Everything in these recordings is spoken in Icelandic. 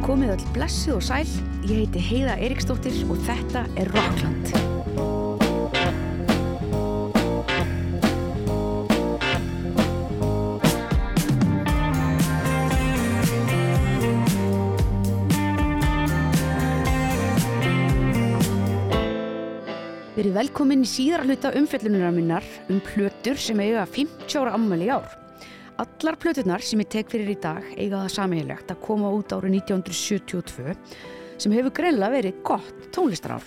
Komið öll blessuð og sæl, ég heiti Heiða Eriksdóttir og þetta er Rockland. Verið velkomin í síðara hluta umfjöllununar minnar um plötur sem eiga 50 ára ammali ár. Allar plöturnar sem ég tek fyrir í dag eiga það samílegt að koma út árið 1972 sem hefur greinlega verið gott tónlistarár.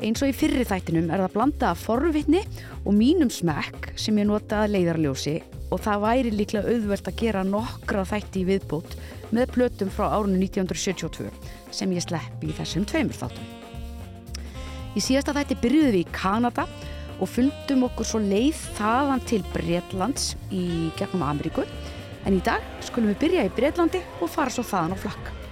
Eins og í fyrri þættinum er það blanda af forvitni og mínum smekk sem ég notaði leiðarljósi og það væri líklega auðvelt að gera nokkra þætti í viðbútt með plötum frá árinu 1972 sem ég sleppi í þessum tveimur þáttum. Í síðasta þætti byrjuðum við í Kanada og fundum okkur svo leið þaðan til Breitlands í gegnum Ameríku. En í dag skulum við byrja í Breitlandi og fara svo þaðan á flakk.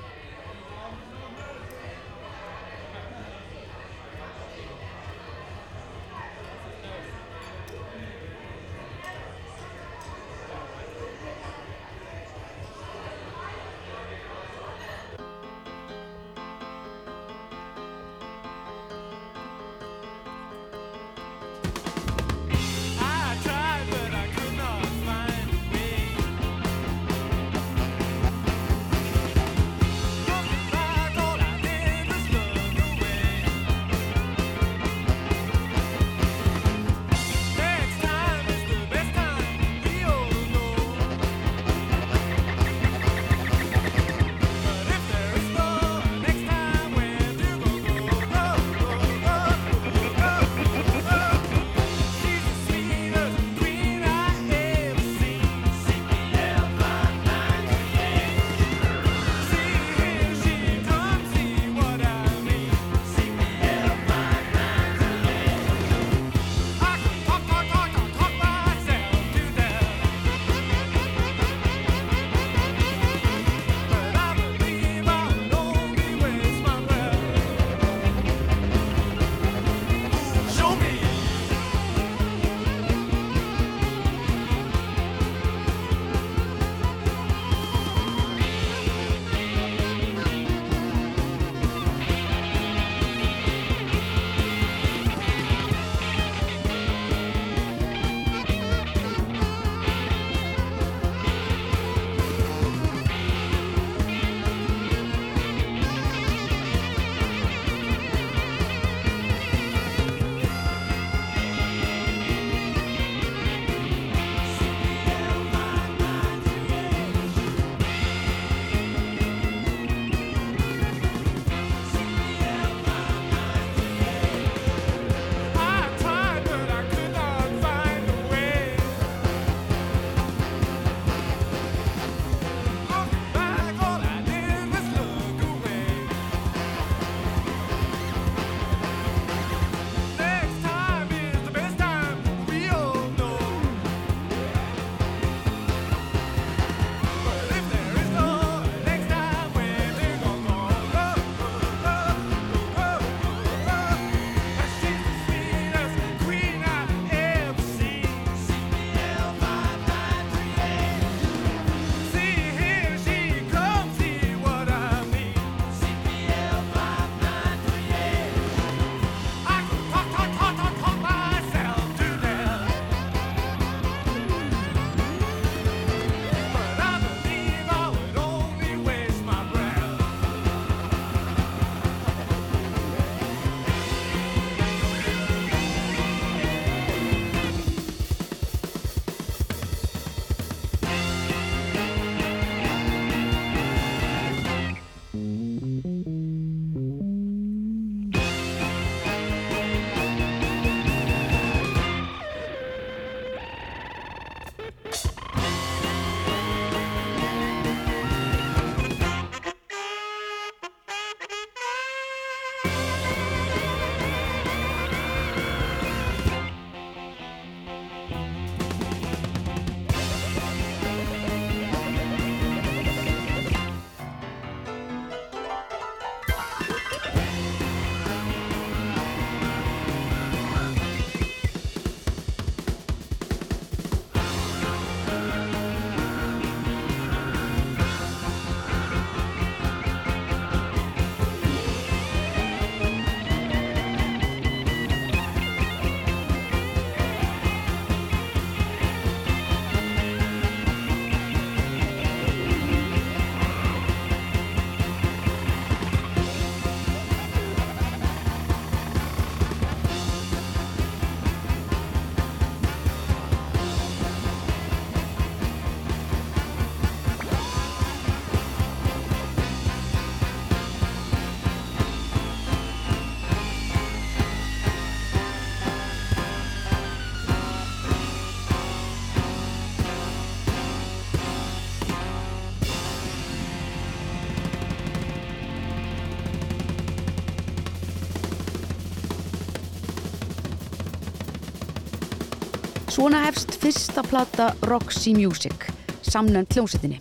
Svona hefst fyrsta plata Roxy Music, samnefnd hljómsettinni.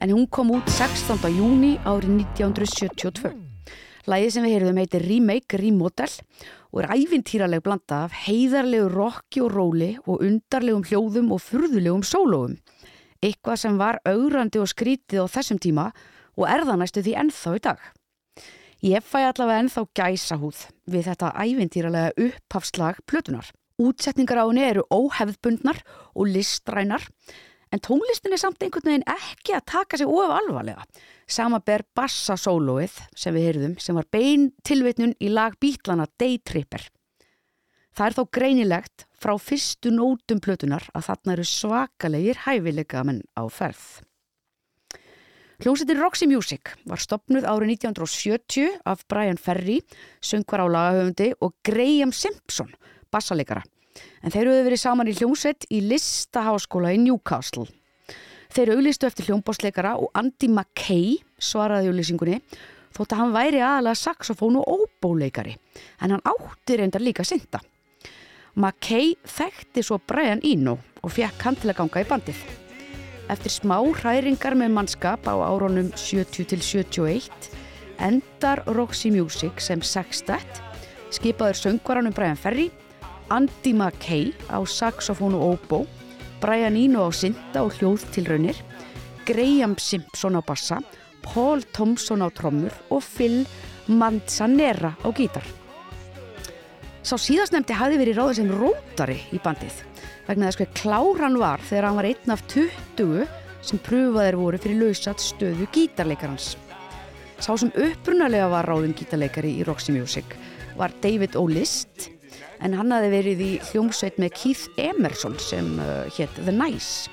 En hún kom út 16. júni árið 1972. Lægið sem við heyrðum heitir Remake Remodel og er ævintýraleg blanda af heiðarlegu rocki og róli og undarlegum hljóðum og furðulegum sólóum. Eitthvað sem var augrandi og skrítið á þessum tíma og er það næstu því ennþá í dag. Ég fæ allavega ennþá gæsa húð við þetta ævintýralega upphafslag plötunar. Útsetningar á henni eru óhefðbundnar og listrænar en tónlistin er samt einhvern veginn ekki að taka sig of alvarlega. Sama ber bassasólóið sem við heyrðum sem var bein tilvitnun í lag bítlana Daytripper. Það er þó greinilegt frá fyrstu nótum plötunar að þarna eru svakalegir hæfileikamenn á ferð. Hljómsveitin Roxy Music var stopnuð árið 1970 af Brian Ferry, söngvar á lagahöfundi og Graham Simpson, bassaleikara. En þeir eru verið saman í hljómsveit í listaháskóla í Newcastle. Þeir auglistu eftir hljómbásleikara og Andy McKay svaraði auglisingunni þótt að hann væri aðalega saxofón og óbóleikari en hann átti reyndar líka synda. McKay þekkti svo Brian Eno og fekk hann til að ganga í bandið. Eftir smá hræringar með mannskap á árunum 70 til 71 endar Roxy Music sem sextett, skipaður söngvaranum Brian Ferry, Andy McKay á saxofón og óbó, Brian Eno á synda og hljóð til raunir, Graham Simpson á bassa, Paul Thompson á trommur og Phil Manzanera á gítar. Sá síðastnefndi hafði verið ráðið sem rótari í bandið vegna þess hver klár hann var þegar hann var einn af 20 sem pröfaðir voru fyrir lausat stöðu gítarleikarans. Sá sem upprunalega var ráðin gítarleikari í Roxy Music var David O'List en hann hafði verið í hljómsveit með Keith Emerson sem uh, hétt The Nice.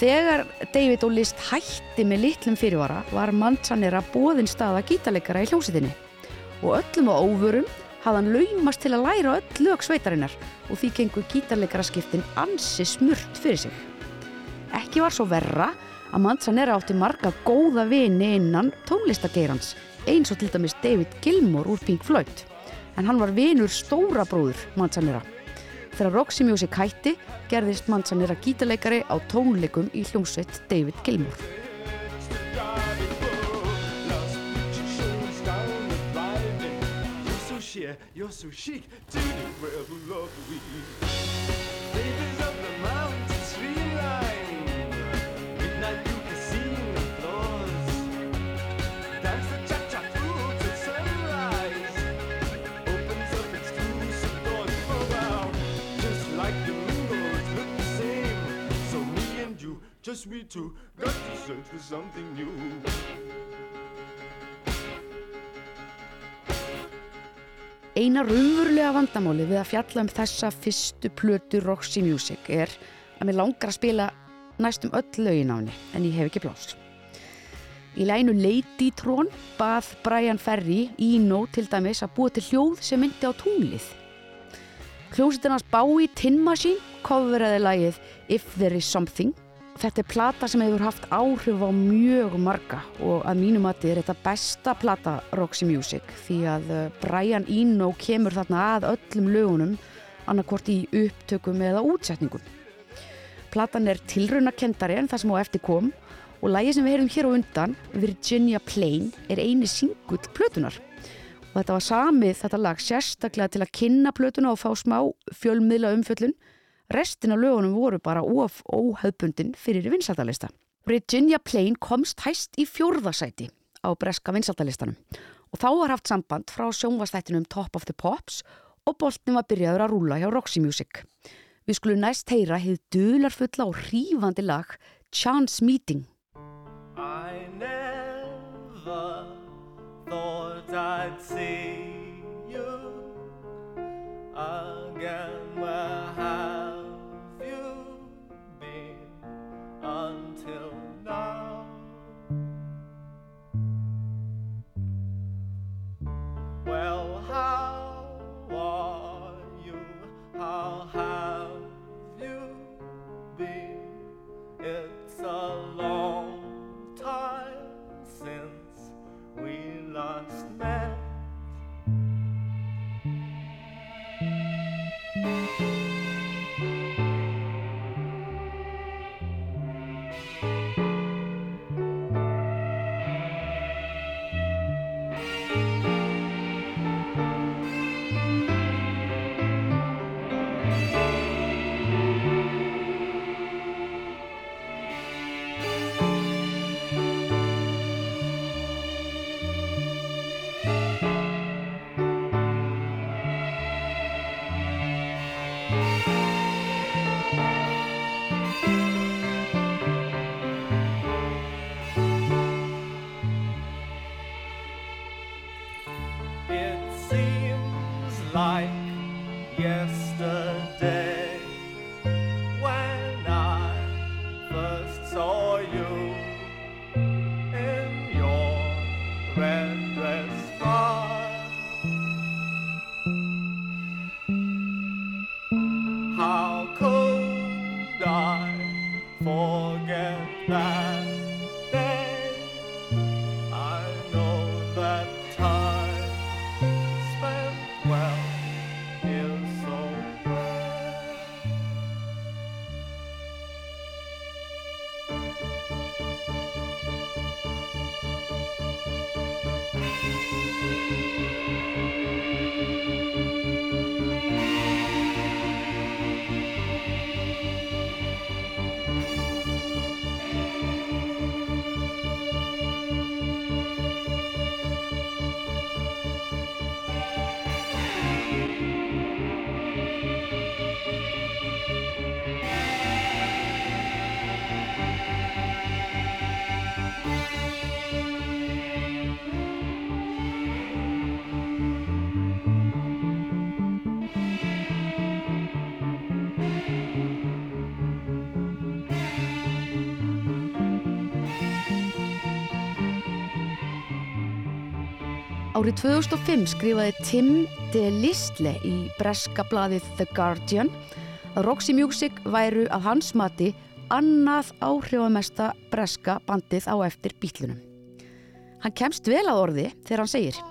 Þegar David O'List hætti með litlum fyrirvara var Manzanera bóðin staða gítarleikara í hljómsveitinni og öllum á óvörum hafði hann laumast til að læra öll lög sveitarinnar og því gengur gítarleikaraskiptin ansi smurt fyrir sig. Ekki var svo verra að Manzanera átti marga góða vini innan tónlistageirans eins og til dæmis David Gilmour úr Pink Floyd en hann var vinur stóra bróður Manzanera. Þegar Roxy Music hætti gerðist Manzanera gítarleikari á tónleikum í hljómsveit David Gilmour. You're so sheer, you're so chic, to the world lovely. Just we two, got to search for something new. Eina raunverulega vandamáli við að fjalla um þessa fyrstu plötu Roxy Music er að mér langar að spila næstum öll lögin á henni en ég hef ekki pláss. Í læginu Lady Tron bað Brian Ferry Eno til dæmis að búa til hljóð sem myndi á tunglið. Hljómsveitin Bowie Tin Machine kofveraði lagið If There Is Something. Þetta er plata sem hefur haft áhrif á mjög marga og að mínum að er þetta besta plata Roxy Music því að uh, Brian Eno kemur þarna að öllum lögunum annarkvort í upptökum eða útsetningum. Platan er tilraunakendari en það sem á eftir kom og lagi sem við heyrum hér á undan, Virginia Plain, er eini singull plötunar. Og þetta var samið þetta lag sérstaklega til að kynna plötuna og fá smá fjölmiðla umfjöllun. Restin af lögunum voru bara of óhauðbundin fyrir vinsaldalista. Virginia Plain komst hæst í fjórðasæti á breska vinsaldalistanum og þá var haft samband frá sjónvastættinum Top of the Pops og boltin var byrjaður að rúla hjá Roxy Music. Við skulum næst heyra hefð dularfulla og hrífandi lag Chance Meeting. I never thought I'd see you again. Árið 2005 skrifaði Tim DeLisle í breska blaðið The Guardian að Roxy Music væru að hans mati annað áhrifamesta breska bandið á eftir bítlunum. Hann kemst vel að orði þegar hann segir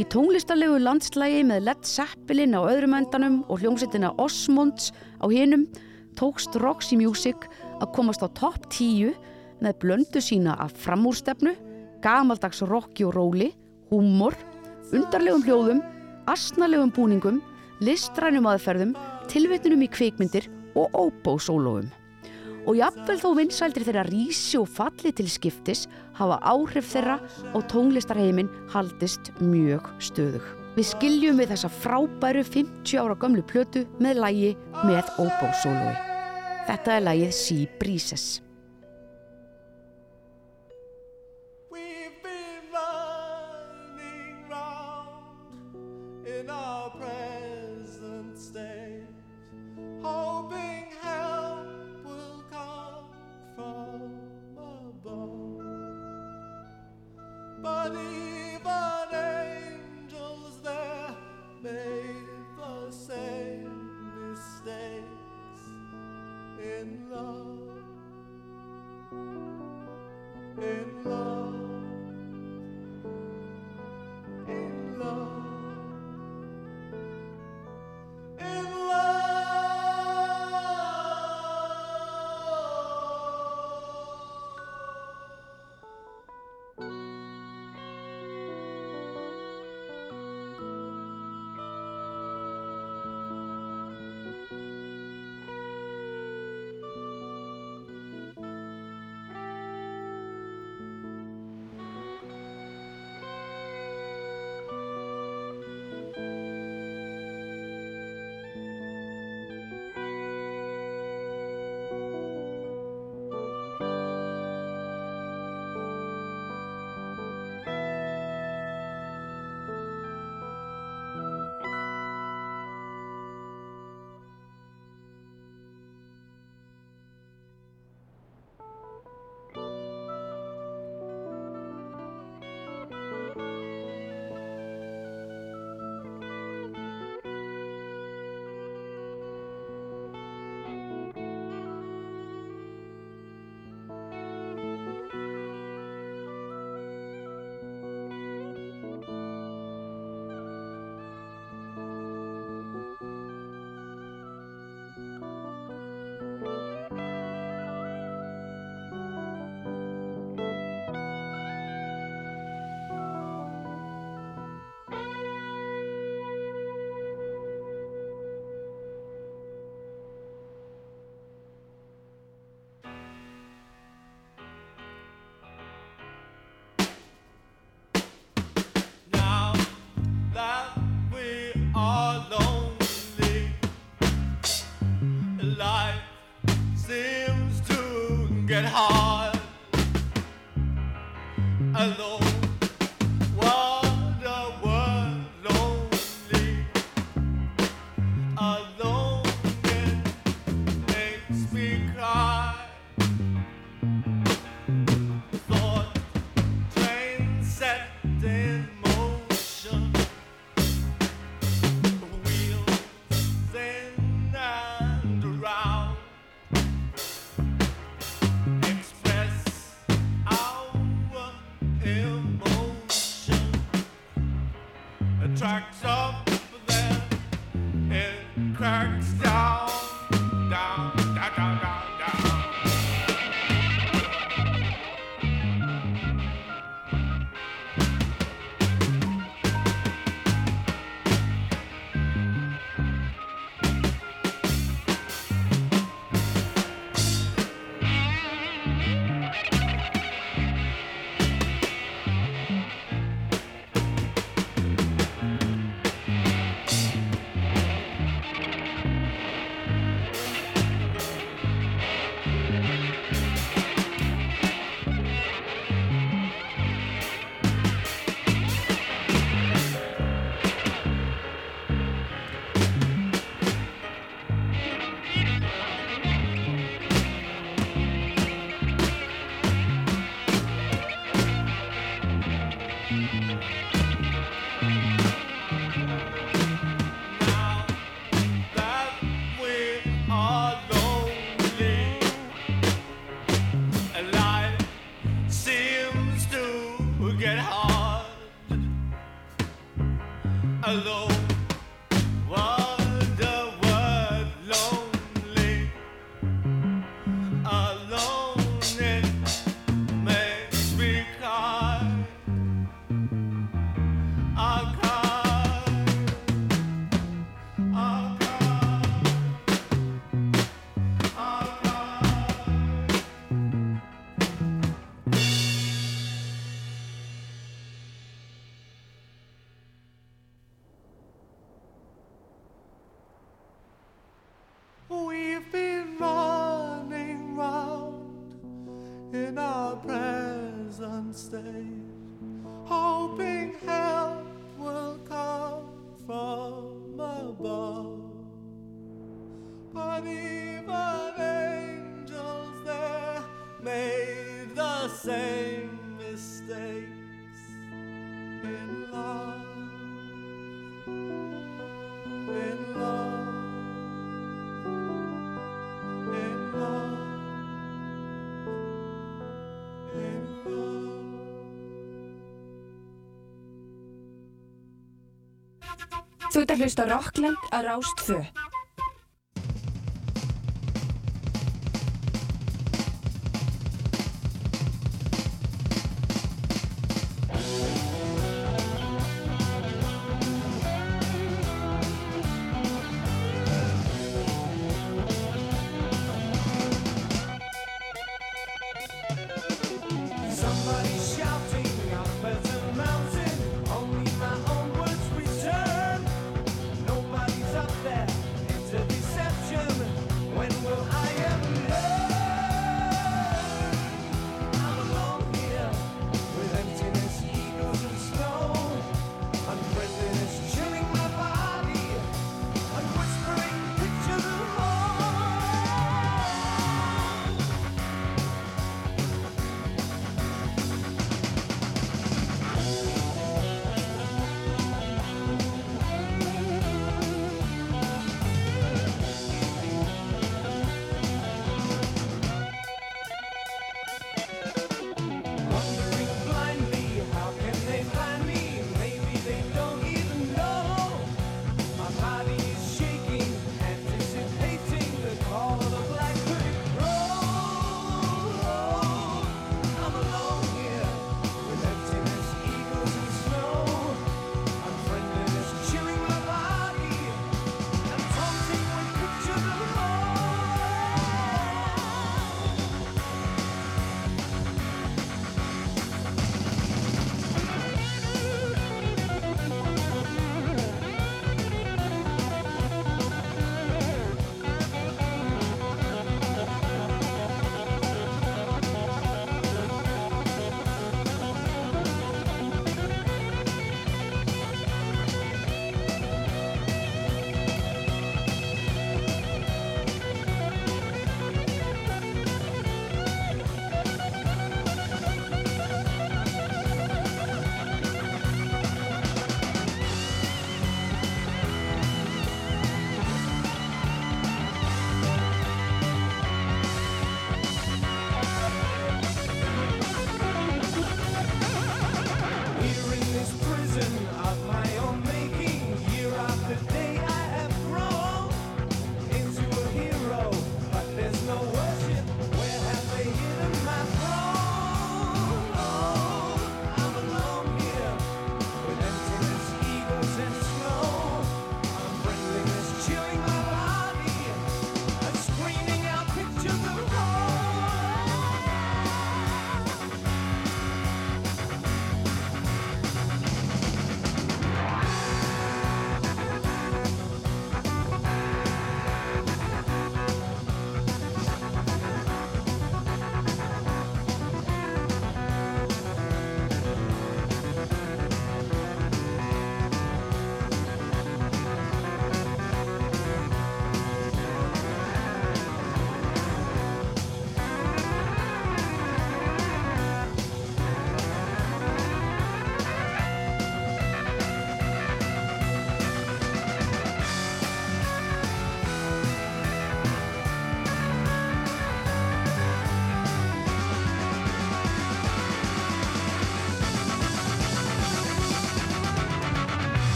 Í tónlistarlegu landslægi með Led Zeppelin á öðrum endanum og hljómsveitina Osmonds á hinum tókst Roxy Music að komast á topp 10 með blöndu sína af framúrstefnu, gamaldags rocki og róli, húmor, undarlegum hljóðum, asnalegum búningum, listrænum aðferðum, tilvitnunum í kvikmyndir og óbósólóum. Og jafnvel þó vinsældir þeirra rísi og falli til skiptis hafa áhrif þeirra og tónlistarheimin haldist mjög stöðug. Við skiljum við þessa frábæru 50 ára gömlu plötu með lægi með óbósólói. Þetta er lægið Sea Breezes. Uh, að hlusta Rockland að Rást 2. Somebody shouting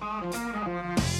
Música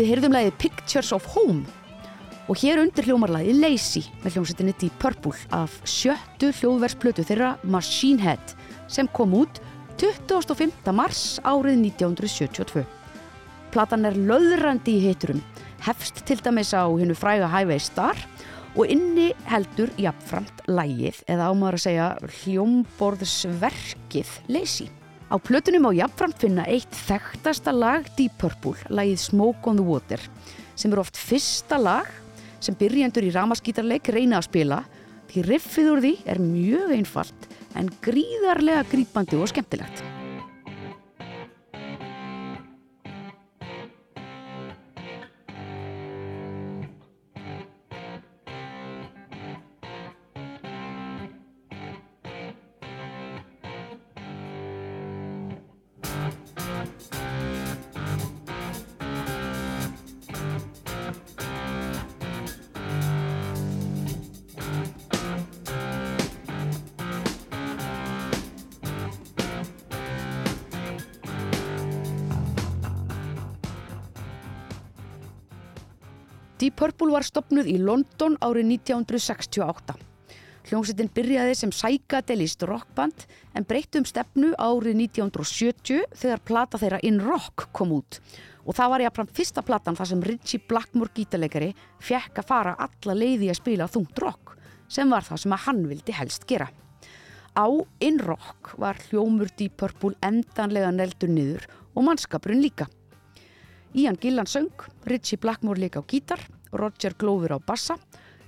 Við heyrðum lagið Pictures of Home og hér undir hljómarlagið Lazy með hljómsettinni Deep Purple af sjöttu hljóðversplötu þeirra Machine Head sem kom út 25. mars árið 1972. Platan er löðrandi í hiturum, hefst til dæmis á hennu fræga Highway Star og inni heldur jafnframt lægið eða ámaður að segja hljómborðsverkið Lazy. Á plötunum á jafnframt finna eitt þekktasta lag Deep Purple, lagið Smoke on the Water, sem er oft fyrsta lag sem byrjendur í ramaskítarleik reyna að spila því riffið úr því er mjög einfalt en gríðarlega grípandi og skemmtilegt. Deep Purple var stopnuð í London árið 1968. Hljómsveitin byrjaði sem psychedelist rockband en breytti um stefnu árið 1970 þegar plata þeirra In Rock kom út. Og það var jáfnfram fyrsta platan þar sem Richie Blackmore gítarleikari fekk að fara alla leiði að spila þungt rock sem var það sem að hann vildi helst gera. Á In Rock var hljómur Deep Purple endanlega neldur niður og mannskapurinn líka. Ian Gillan söng, Richie Blackmore leik á gítar, Roger Glover á bassa,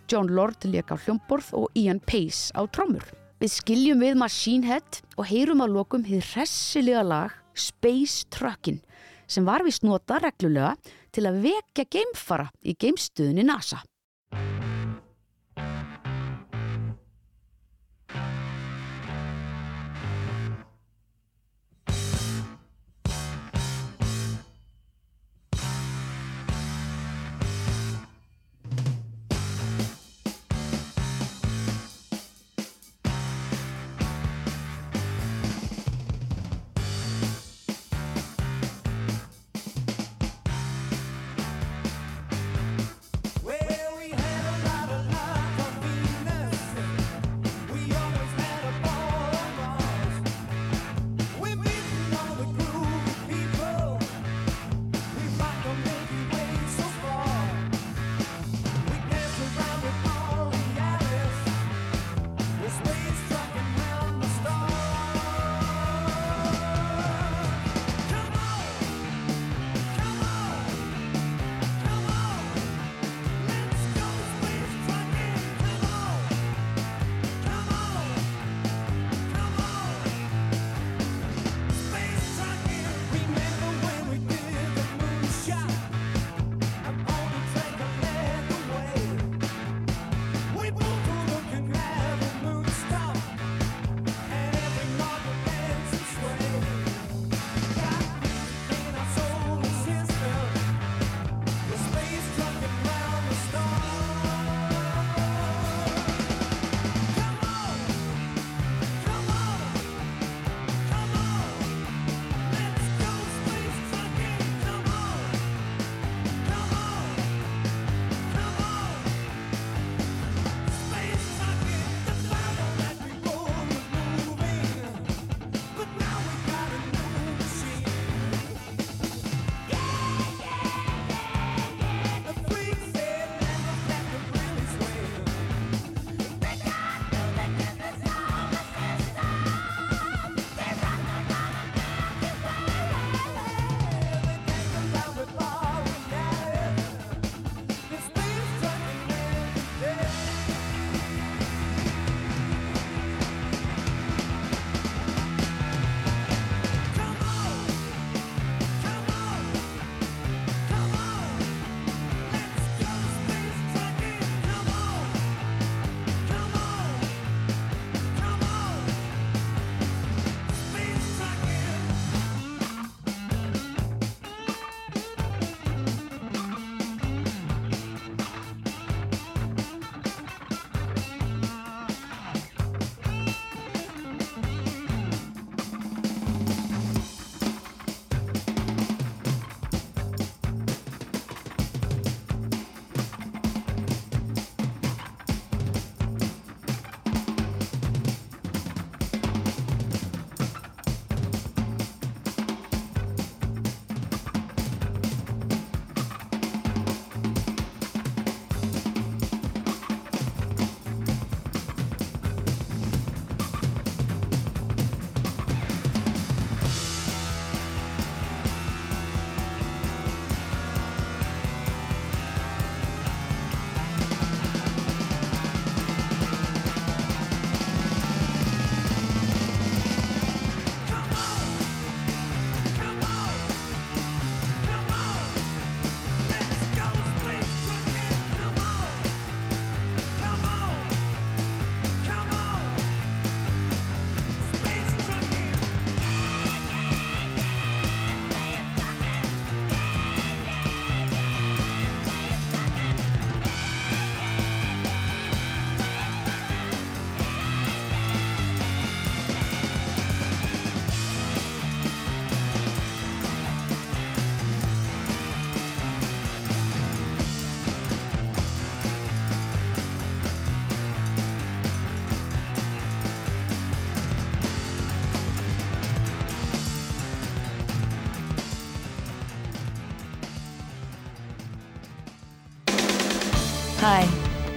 John Lord leik á hljómborð og Ian Pace á trommur. Við skiljum við Machine Head og heyrum að lokum hið hressilega lag Space Truckin sem var vist nota reglulega til að vekja geimfara í geimstöðunni NASA.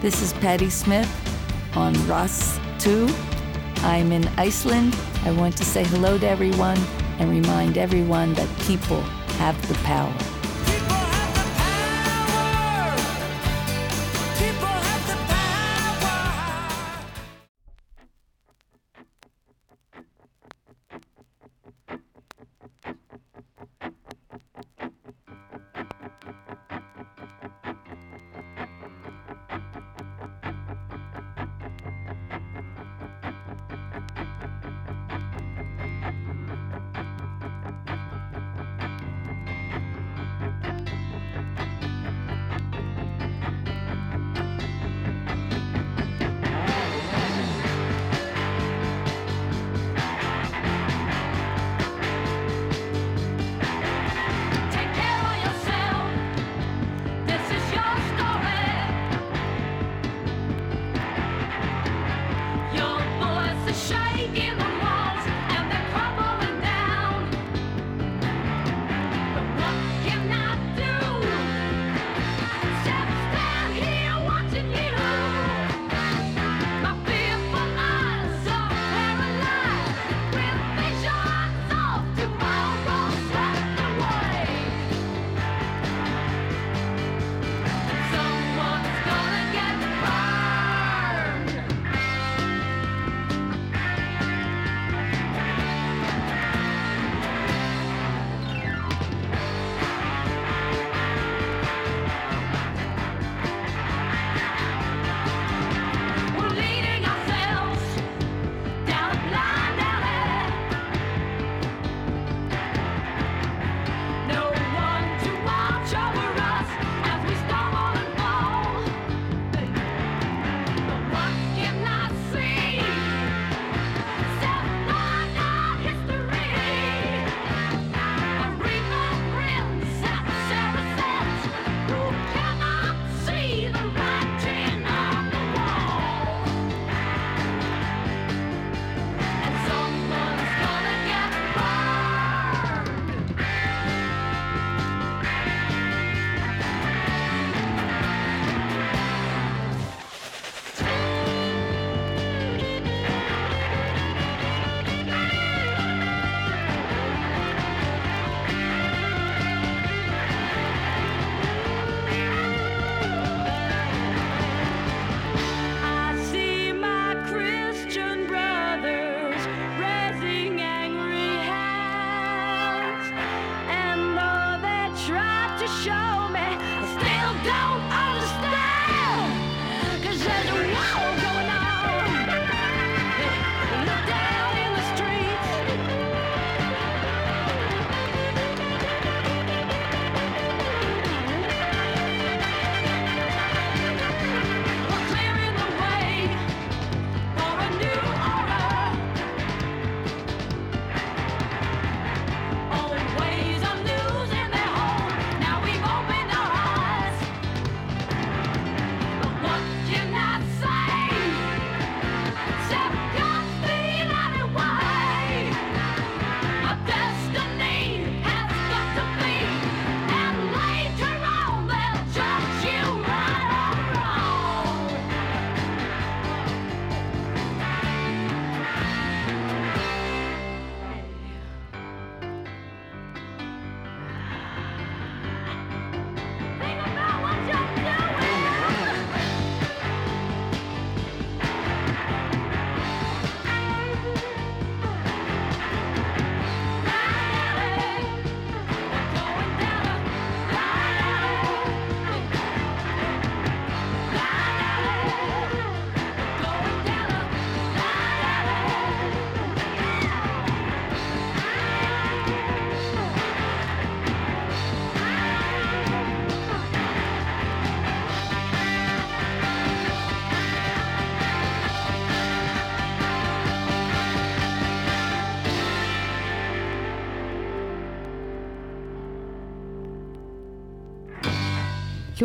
This is Patty Smith on Ross 2. I'm in Iceland. I want to say hello to everyone and remind everyone that people have the power.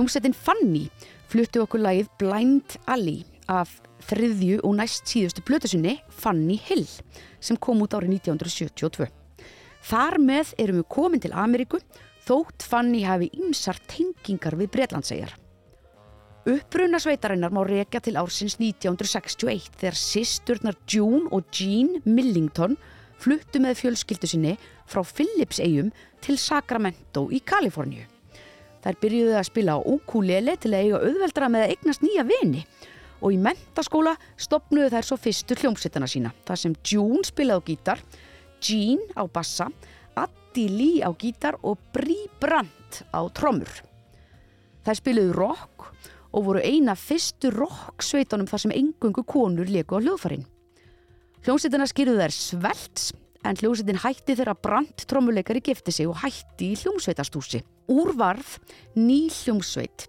Hljómsettin Fanny fluttu okkur lagið Blind Alley af þriðju og næst síðustu blötusinni Fanny Hill sem kom út árið 1972. Þar með erum við komin til Ameríku þótt Fanny hafi ymsar tengingar við Bretlandsegjar. Uppruna sveitarinnar má rekja til ársins 1961 þegar sisturnar June og Jean Millington fluttu með fjölskyldu sinni frá Phillipseyjum til Sacramento í Kaliforníu. Þær byrjuðu að spila á ukulele til að eiga auðveldra með að eignast nýja vini og í mentaskóla stopnuðu þær svo fyrstu hljómsveitana sína. Það sem June spilaði á gítar, Jean á bassa, Addi Lee á gítar og Brie Brandt á trommur. Þær spiluðu rock og voru eina fyrstu rocksveitunum þar sem engungu konur leku á hljóðfærin. Hljómsveitina skýrðu þær svelts en hljómsveitin hætti þegar Brandt trommuleikari gifti sig og hætti í hljómsveitastúsi. Úr varð ný hljómsveit,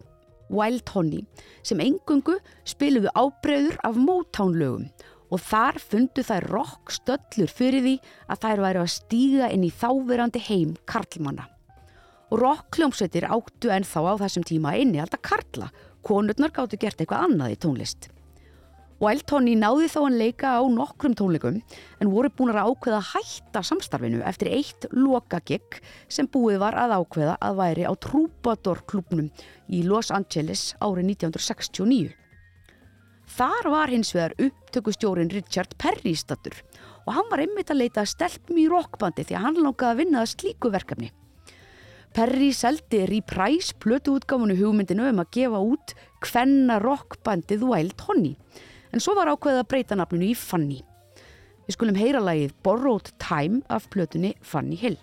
Wild Honey, sem engungu spiluðu ábreyður af Motown-lögum og þar fundu þær rock stöllur fyrir því að þær væri að stíga inn í þáverandi heim karlmanna. Rock hljómsveitir áttu en þá á þessum tíma inni alltaf karla, konurnar gáttu gert eitthvað annað í tónlist. Wild Honey náði þá hann leika á nokkrum tónleikum en voru búin að ákveða að hætta samstarfinu eftir eitt lokagigg sem búið var að ákveða að væri á Troubadour klubnum í Los Angeles árið 1969. Þar var hins vegar upptökustjórin Richard Perry stattur og hann var einmitt að leita stelpum í rockbandi því að hann langaði að vinna að slíku verkefni. Perry seldi Reprise plötuútgáfunu hugmyndinu um að gefa út hvenna rockbandið Wild Honey en svo var ákveðið að breyta nafninu í Fanny. Við skulum heyra lagið Borrowed Time af plötunni Fanny Hill.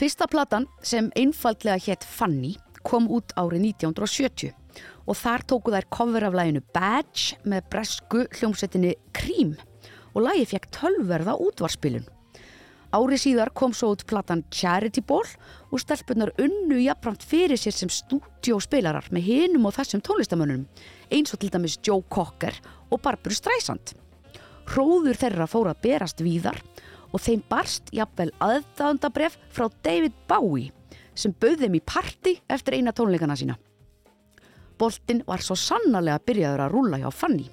Fyrsta platan sem einfaldlega hétt Fanny kom út árið 1970 og þar tóku þær cover af læginu Badge með bresku hljómsettinni Cream og lægi fekk tölverða útvarspilun. Árið síðar kom svo út platan Charity Ball og stelpunar unnu jafnframt fyrir sér sem stúdjóspilarar með hinum og þessum tónlistamönnum eins og til dæmis Joe Cocker og Barbara Streisand. Hróður þeirra fór að berast víðar og þeim barst jafnvel aðdáðandabref frá David Bowie sem bauð þeim í party eftir eina tónleikana sína. Boltinn var svo sannarlega byrjaður að rúla hjá Fanny.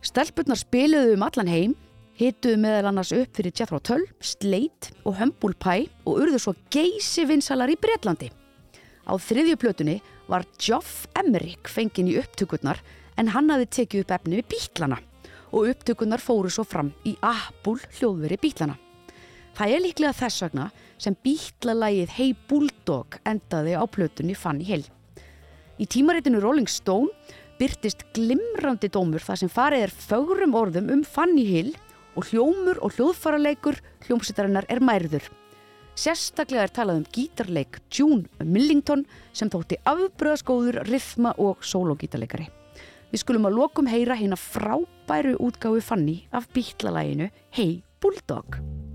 Stelpurnar spiluðu um allan heim, hituðu meðal annars upp fyrir Jethro Tull, Slate og Humble Pie og urðu svo geysi vinsalar í Bretlandi. Á þriðju plötunni var Geoff Emerick fenginn í upptökurnar en hann hafði tekið upp efni við bítlana og upptökurnar fóru svo fram í Apple hljóðveri bítlana. Það er líklega þess vegna sem bítlalægið Hey Bulldog endaði á plötunni Fanny Hill. Í tímaritinu Rolling Stone byrtist glimrandi dómur þar sem farið er fögrum orðum um Fanny Hill og hljómur og hljóðfaraleikur hljómsveitarinnar er mærður. Sérstaklega er talað um gítarleik June Millington sem þótti afbröðskóður, rithma og sólogítarleikari. Við skulum að lokum heyra hérna frábæru útgáfu Fanny af bítlalæginu Hey Bulldog.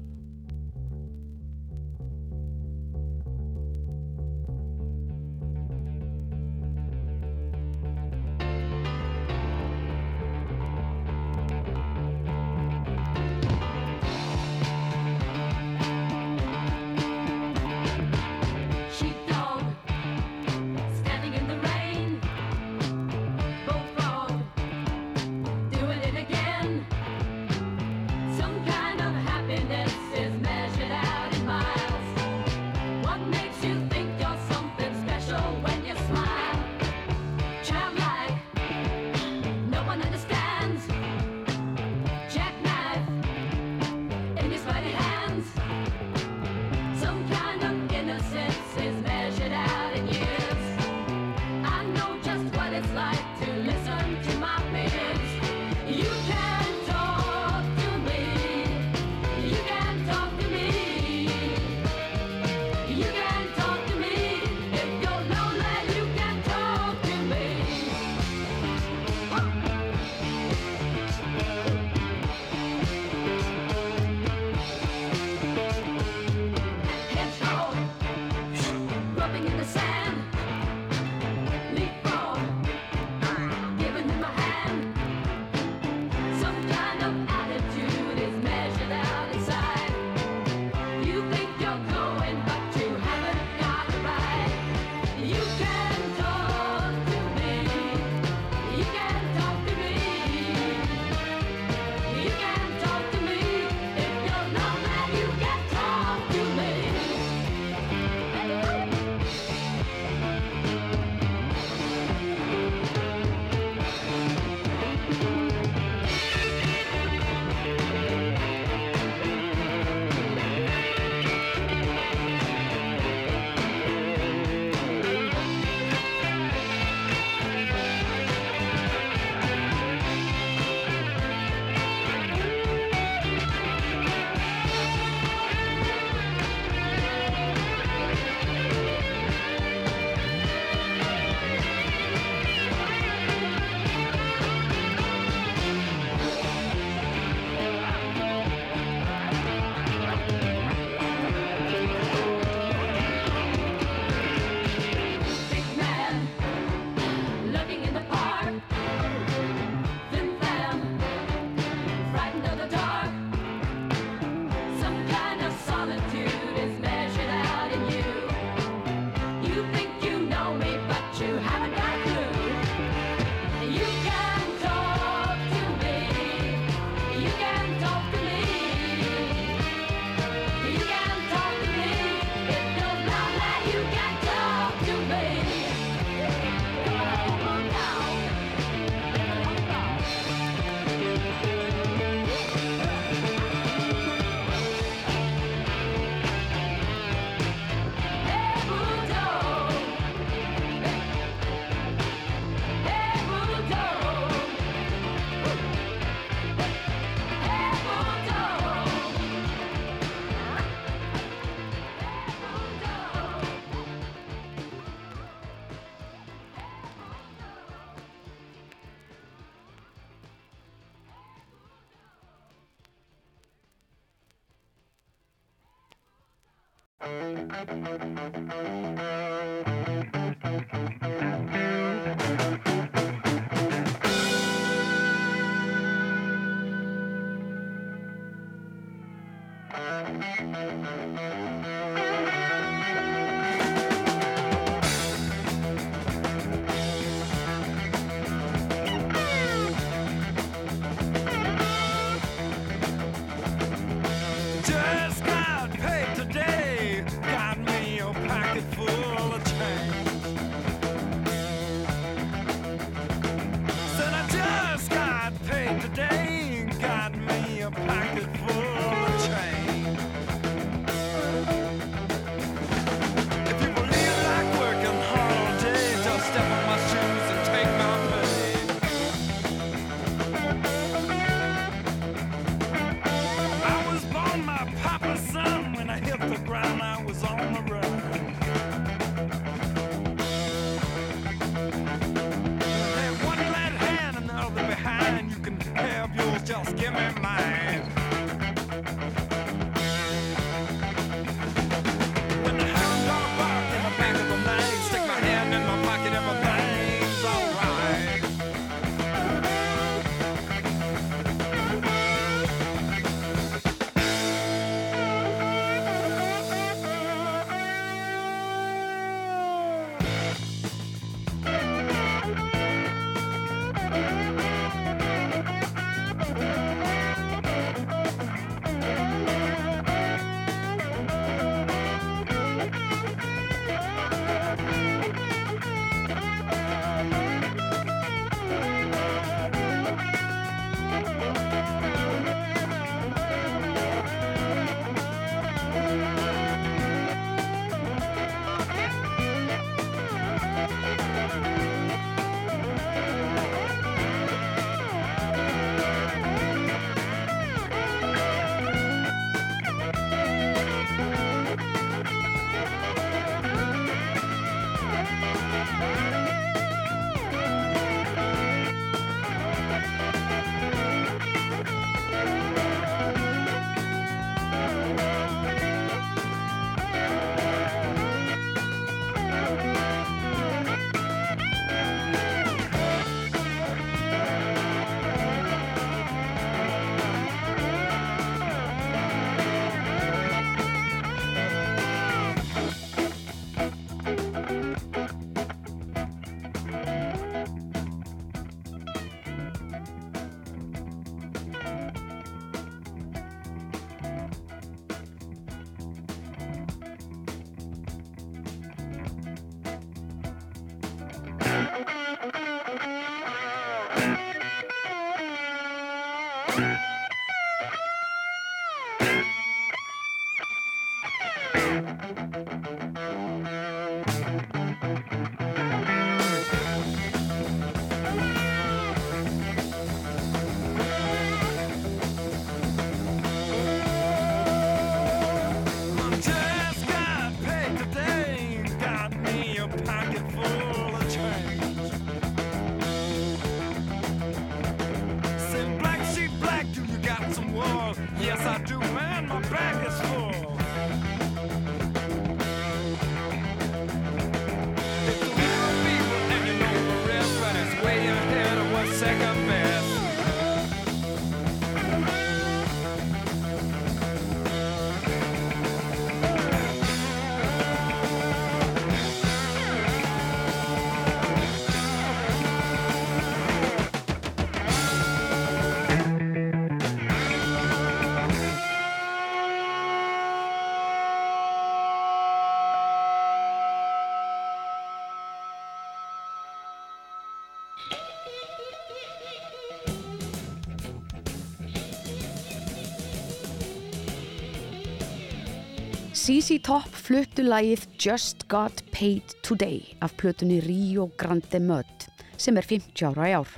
CC Top fluttu lagið Just Got Paid Today af plötunni Rio Grande Mud sem er 50 ára í ár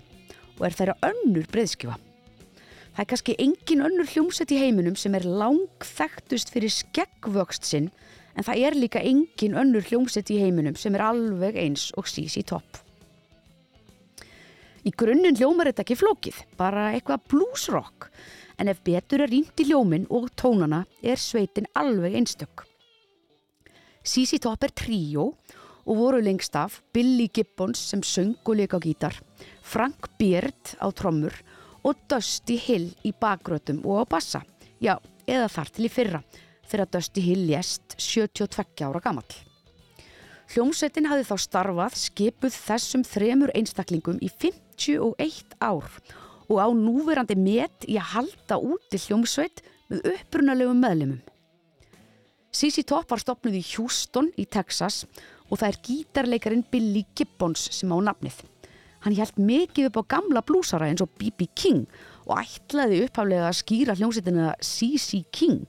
og er þeirra önnur breyðskjúa. Það er kannski engin önnur hljómsett í heiminum sem er langþægtust fyrir skeggvöxt sinn en það er líka engin önnur hljómsett í heiminum sem er alveg eins og sís í topp. Í grunninn hljómar þetta ekki flókið, bara eitthvað bluesrock en ef betur er rýmt í ljóminn og tónana er sveitin alveg einstök. Sisi Top er tríó og voru lengst af Billy Gibbons sem söng og leik á gítar, Frank Beard á trommur og Dusty Hill í bakgrötum og á bassa, já, eða þar til í fyrra, þegar Dusty Hill lést 72 ára gammal. Hljómsveitin hafði þá starfað skipuð þessum þremur einstaklingum í 51 ár og á núverandi met í að halda úti hljómsveit með upprunalegum meðlumum. CC Top var stopnuð í Houston í Texas og það er gítarleikarin Billy Gibbons sem á nafnið. Hann hjælt mikið upp á gamla blúsara eins og B.B. King og ætlaði upphaflega að skýra hljómsveitina CC King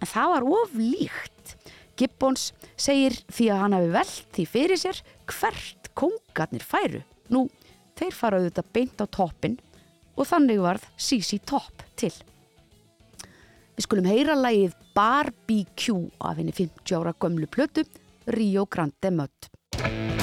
en það var of líkt. Gibbons segir því að hann hafi velt því fyrir sér hvert kóngarnir færu. Nú, þeir fara auðvitað beint á toppin og þannig varð CC Top til. Við skulum heyra lagið Barbecue af henni 50 ára gömlu plötu Rio Grande Mud.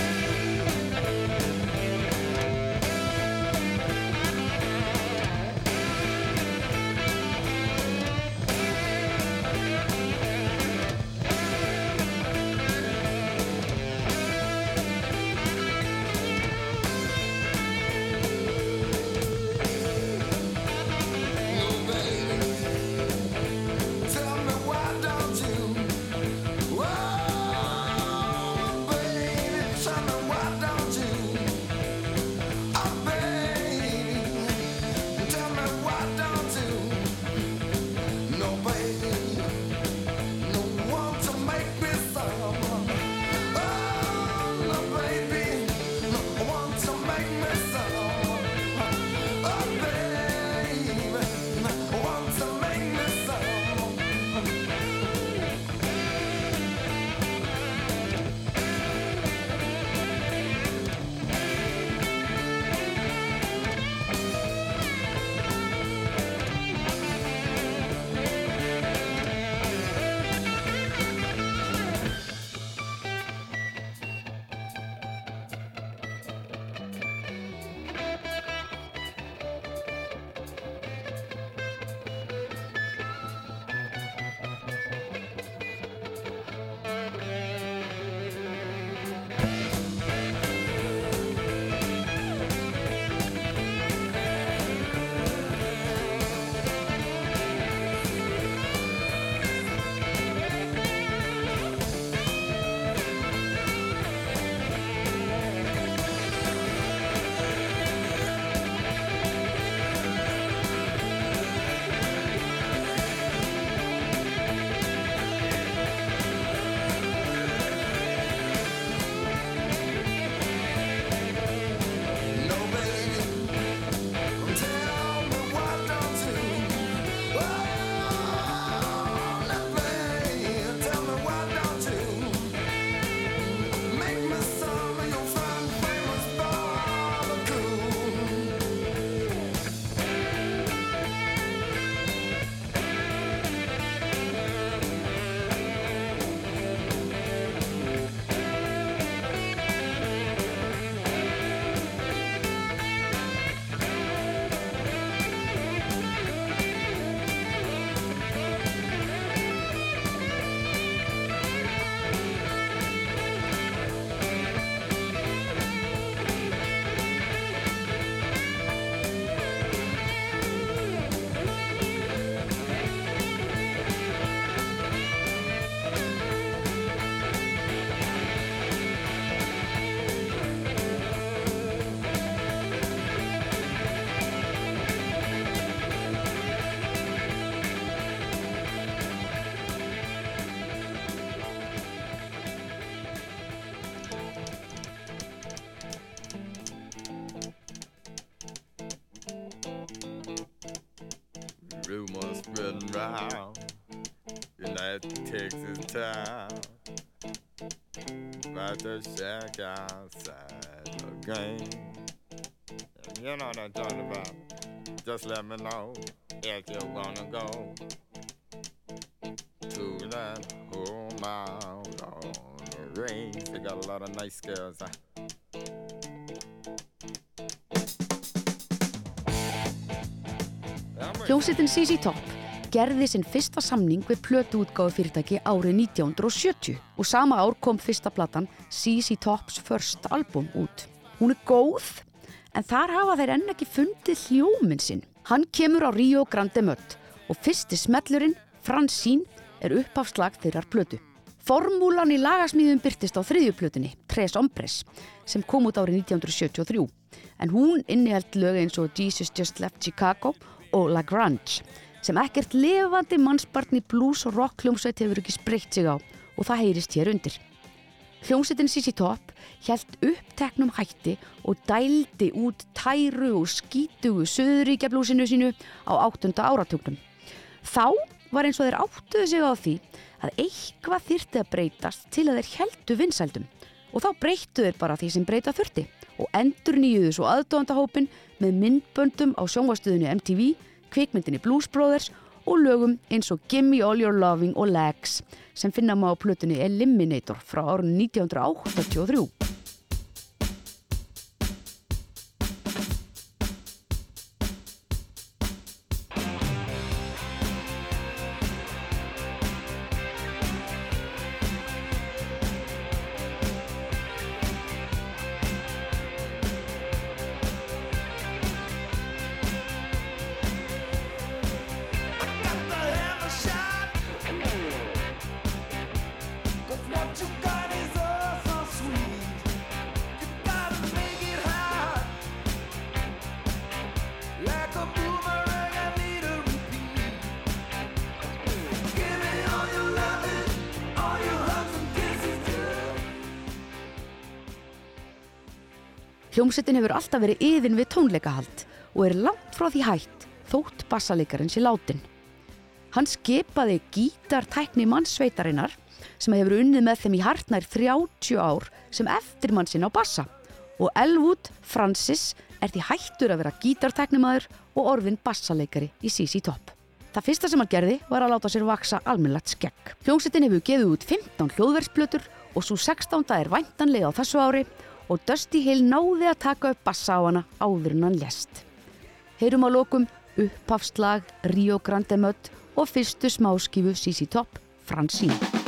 United Texas town About the shack outside the game. You know what I'm talking about. Just let me know if you wanna go to that home out on the range. They got a lot of nice girls. Huh? Hljómsveitin CC Top gerði sinn fyrsta samning við plötuútgáfu fyrirtæki árið 1970 og sama ár kom fyrsta platan CC Tops First Album út. Hún er góð, en þar hafa þeir enn ekki fundið hljóminn sinn. Hann kemur á Rio Grande Mött og fyrsti smellurinn, Fransín, er upphafslag þeirrar plötu. Formúlan í lagasmíðum byrtist á þriðjuplötunni, Tres Hombres, sem kom út árið 1973. En hún inniheld lög eins og Jesus Just Left Chicago og La Grange, sem ekkert levandi mannsbarni blues og rock hljómsveit hefur ekki spreytt sig á og það heyrist hér undir. Hljómsveitin Sissi Top hjælt uppteknum hætti og dældi út tæru og skítugu söðuríkja blúsinu sínu á áttunda áratugnum. Þá var eins og þeir áttuðu sig á því að eitthvað þyrti að breytast til að þeir heldu vinsældum og þá breyttu þeir bara því sem breyta þurfti og endur nýjuðu svo aðdóðandahópin með myndböndum á sjónvastuðinu MTV, kvikmyndinni Blues Brothers og lögum eins og Gimme All Your Loving og Legs sem finna maður á plötunni Eliminator frá árun 1983. Hljómsettin hefur alltaf verið yfin við tónleikahald og er langt frá því hætt þótt bassalekarinn sé látin. Hann skipaði gítartækni mannsveitarinnar sem hefur unnið með þeim í hartnær 30 ár sem eftirmann sinn á bassa og Elwood Francis er því hættur að vera gítartæknimaður og orðin bassaleikari í CC Top. Það fyrsta sem hann gerði var að láta sér vaksa almennlegt skegg. Hljómsettin hefur gefið út 15 hljóðversplötur og svo 16. er væntanlega á þessu ári og Dusty Hill náði að taka upp bassa á hana áður en hann lest. Heyrum á lokum upphafslag Rio Grande Mött og fyrstu smáskifu CC Top Fransín.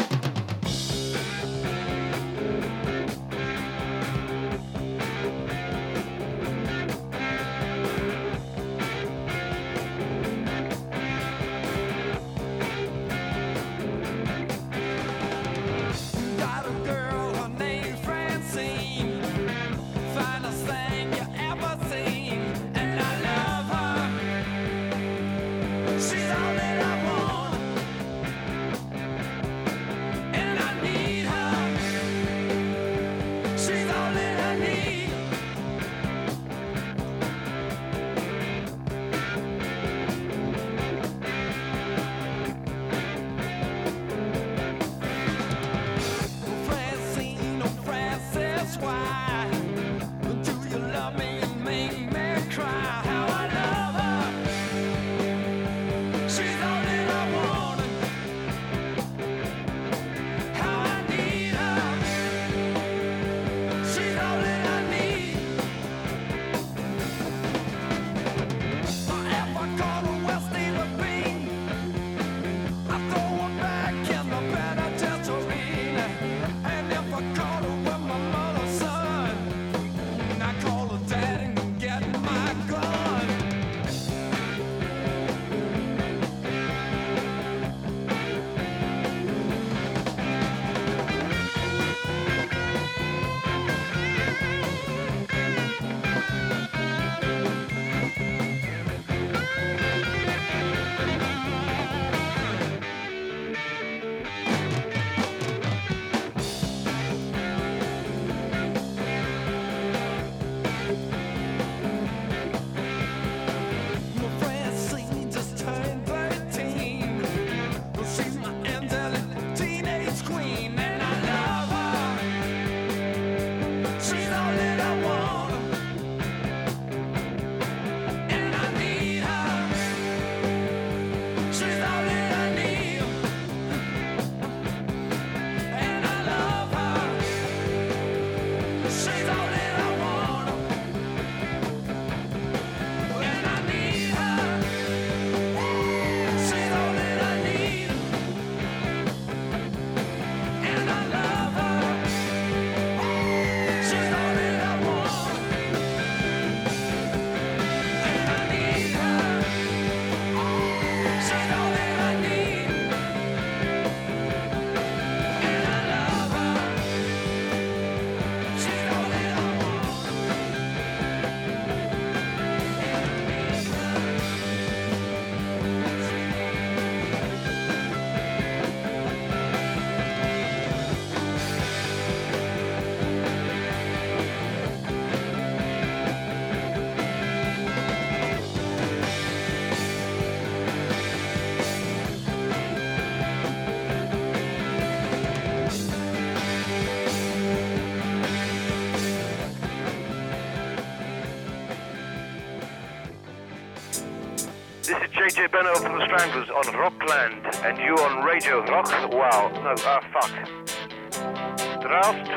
DJ Benno from the Stranglers on Rockland, and you on Radio Rock. Wow, no, ah, fuck. Draft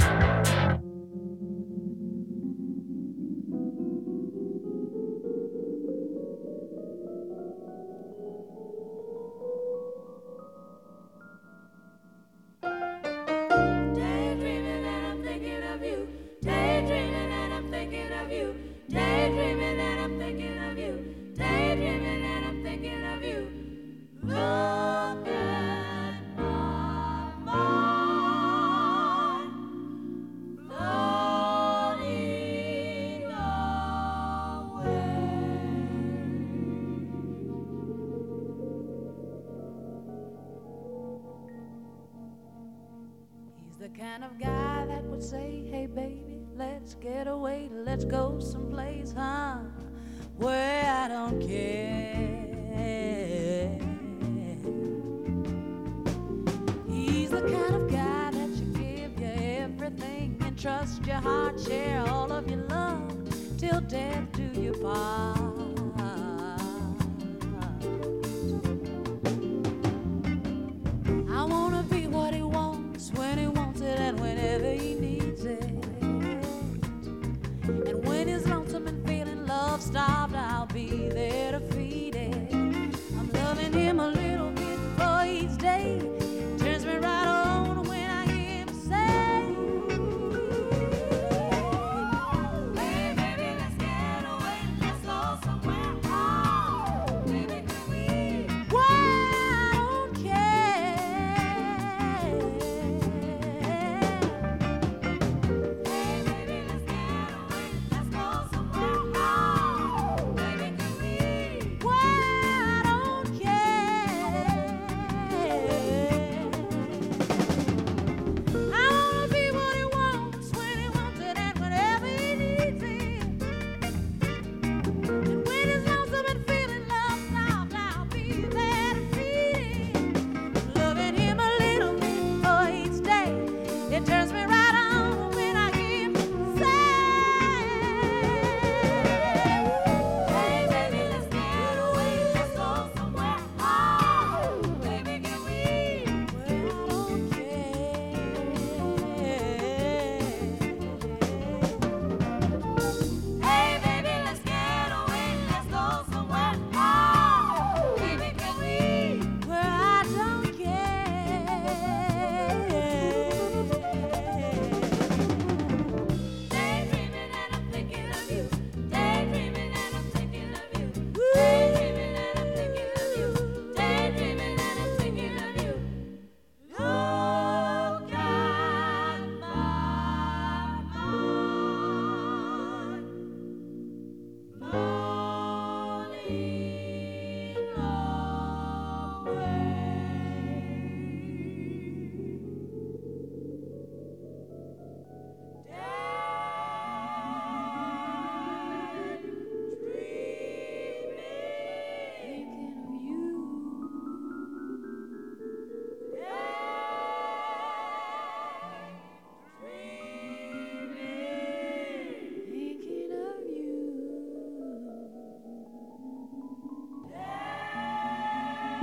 12.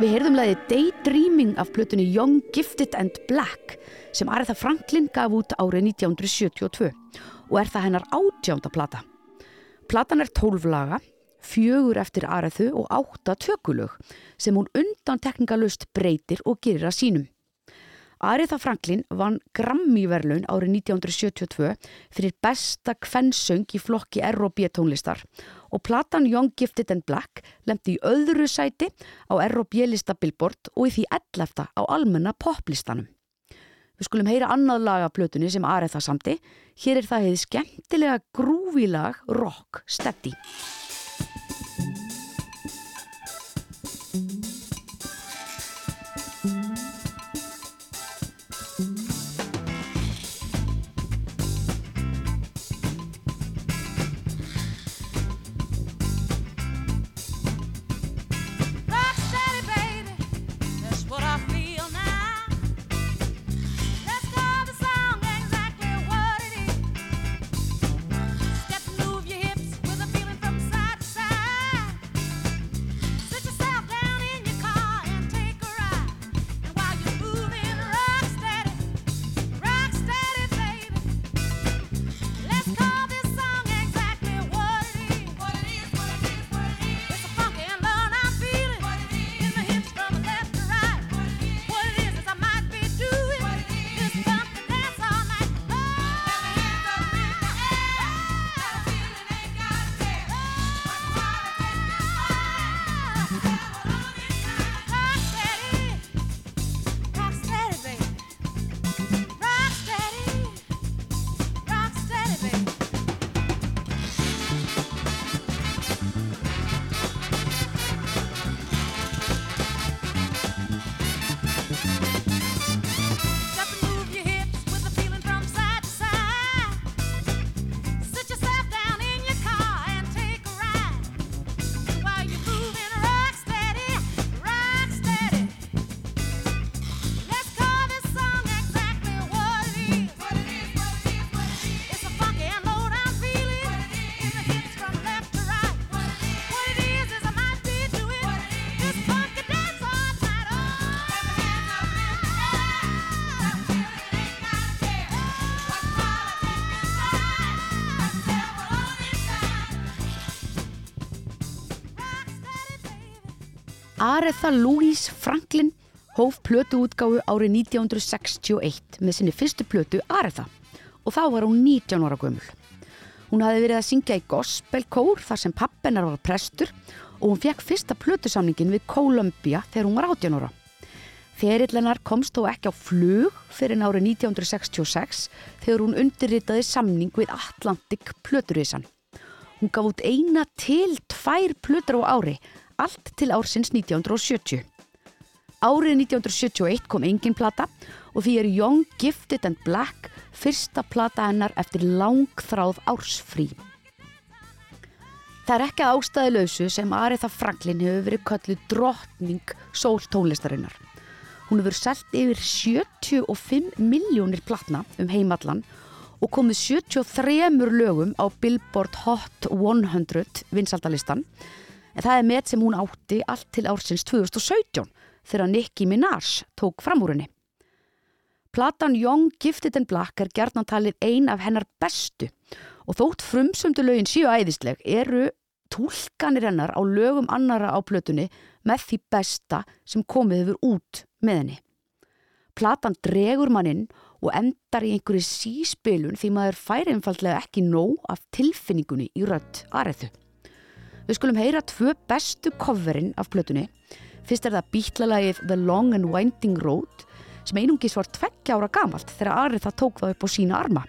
við heyrðum laðið Daydreaming af plötunni Young, Gifted and Black sem Aretha Franklin gaf út árið 1972 og er það hennar átjánda plata. Platan er tólflaga, fjögur eftir Arethu og átta tökulög sem hún undan tekningalust breytir og gerir að sínum. Aretha Franklin vann Grammy-verlun árið 1972 fyrir besta kvennsöng í flokki R&B tónlistar og platan Young Gifted and Black lemdi í öðru sæti á R&B-lista Billboard og í því ellefta á almenna poplistanum. Við skulum heyra annað laga plötunni sem aðræð það samti. Hér er það hefði skemmtilega grúvílag rock steady. Aretha Louise Franklin hóf plötuútgáfu árið 1961 með sinni fyrstu plötu Aretha og þá var hún 19 ára gömul. Hún hafði verið að syngja í gospelkór þar sem pappennar var prestur og hún fekk fyrsta plötusamningin við Columbia þegar hún var 18 ára. Ferillennar komst þó ekki á flug fyrir árið 1966 þegar hún undirritaði samning við Atlantic plöturísan. Hún gaf út eina til tvær plötur á ári, allt til ársins 1970. Árið 1971 kom engin plata og því er Young, Gifted and Black fyrsta plata hennar eftir langþráð ársfrí. Það er ekki að ástæði lausu sem Aretha Franklin hefur verið kölluð drottning sól tónlistarinnar. Hún hefur selt yfir 75 miljónir platna um heimallan og komið 73 lögum á Billboard Hot 100 vinsaldalistan en það er með sem hún átti allt til ársins 2017 þegar Nicki Minaj tók fram úr henni. Platan Young, Gifted and Black er gerðnan talið ein af hennar bestu og þótt frumsumdu lögin síu æðisleg eru túlkanir hennar á lögum annara á plötunni með því besta sem komið hefur út með henni. Platan dregur manninn og endar í einhverju síspilun því maður fær einfaldlega ekki nóg af tilfinningunni í rödd aðrættu. Við skulum heyra tvö bestu coverin af plötunni. Fyrst er það bítlalagið The Long and Winding Road sem einungis var tveggja ára gamalt þegar Aretha tók það upp á sína arma.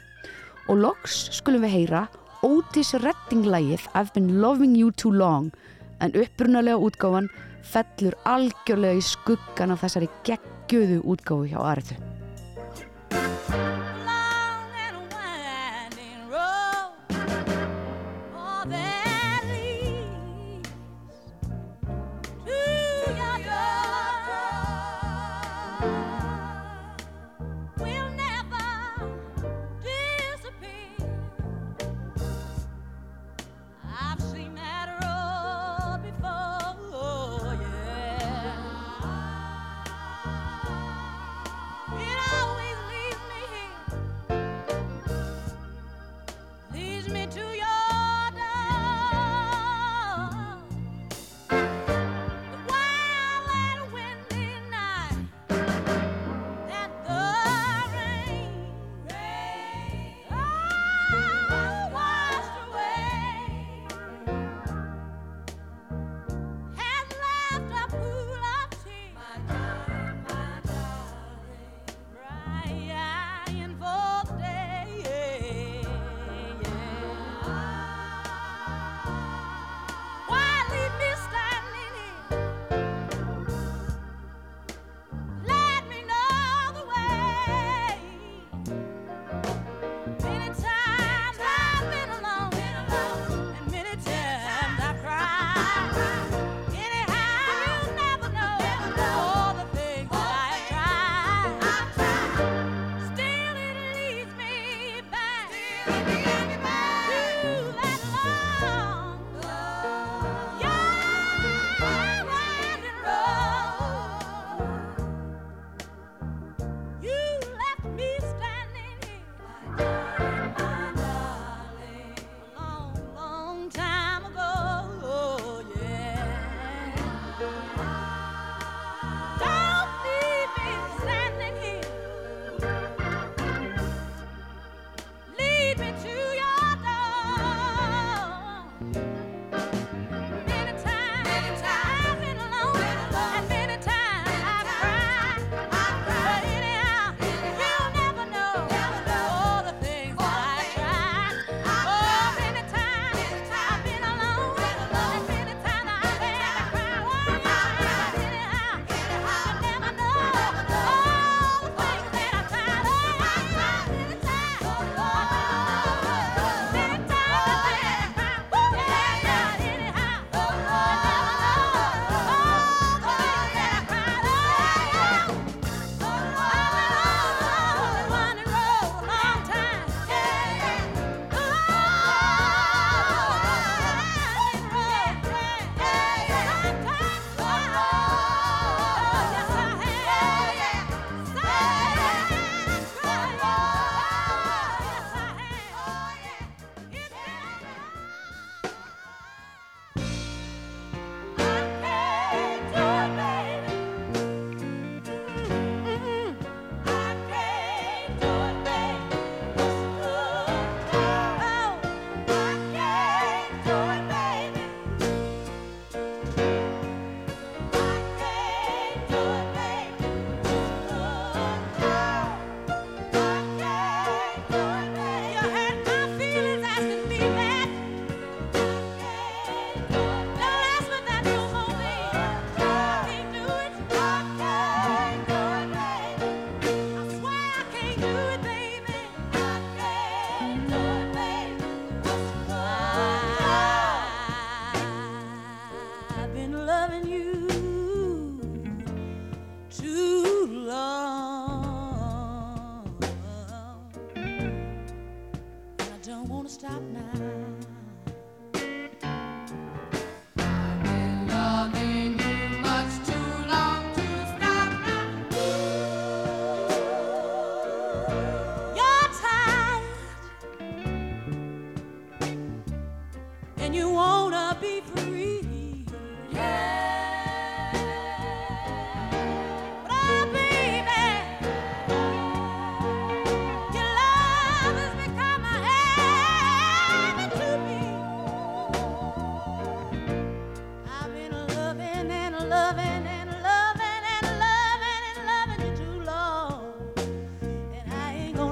Og loks skulum við heyra Otis Redding lagið I've been loving you too long en upprunalega útgáfan fellur algjörlega í skuggan af þessari geggjöðu útgáfu hjá Arethu.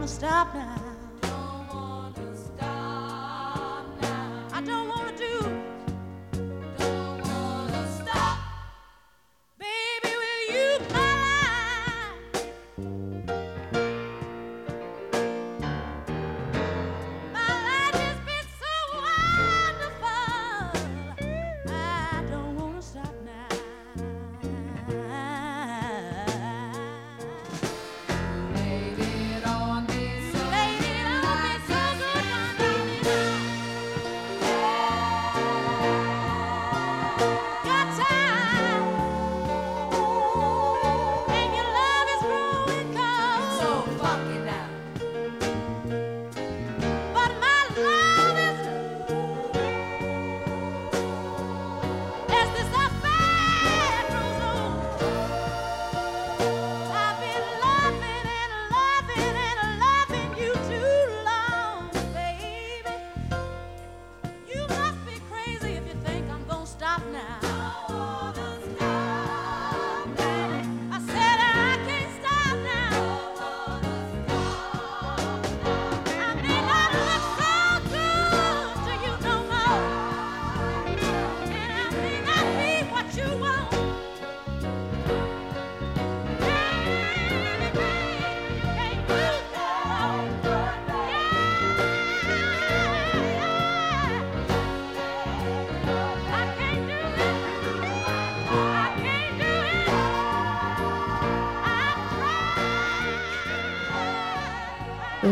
stop now.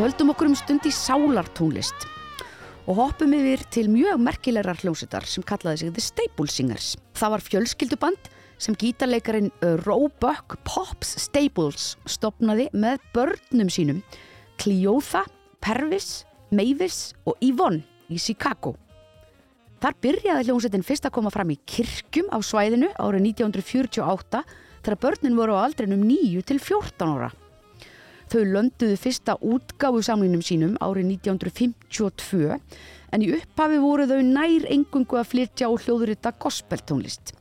Höldum okkur um stund í sálartónlist og hoppum yfir til mjög merkilegar hljómsveitar sem kallaði sig The Staple Singers. Það var fjölskylduband sem gítarleikarin uh, Roebuck Pops Staples stopnaði með börnum sínum Cleotha, Pervis, Mavis og Yvonne í Chicago. Þar byrjaði hljómsveitin fyrst að koma fram í kirkjum á svæðinu árið 1948 þegar börnin voru á aldrinum 9 til 14 ára. Þau lönduðu fyrsta útgáfu samlinum sínum árið 1952 en í upphafi voru þau nær engungu að flytja og hljóðurita gospeltónlist.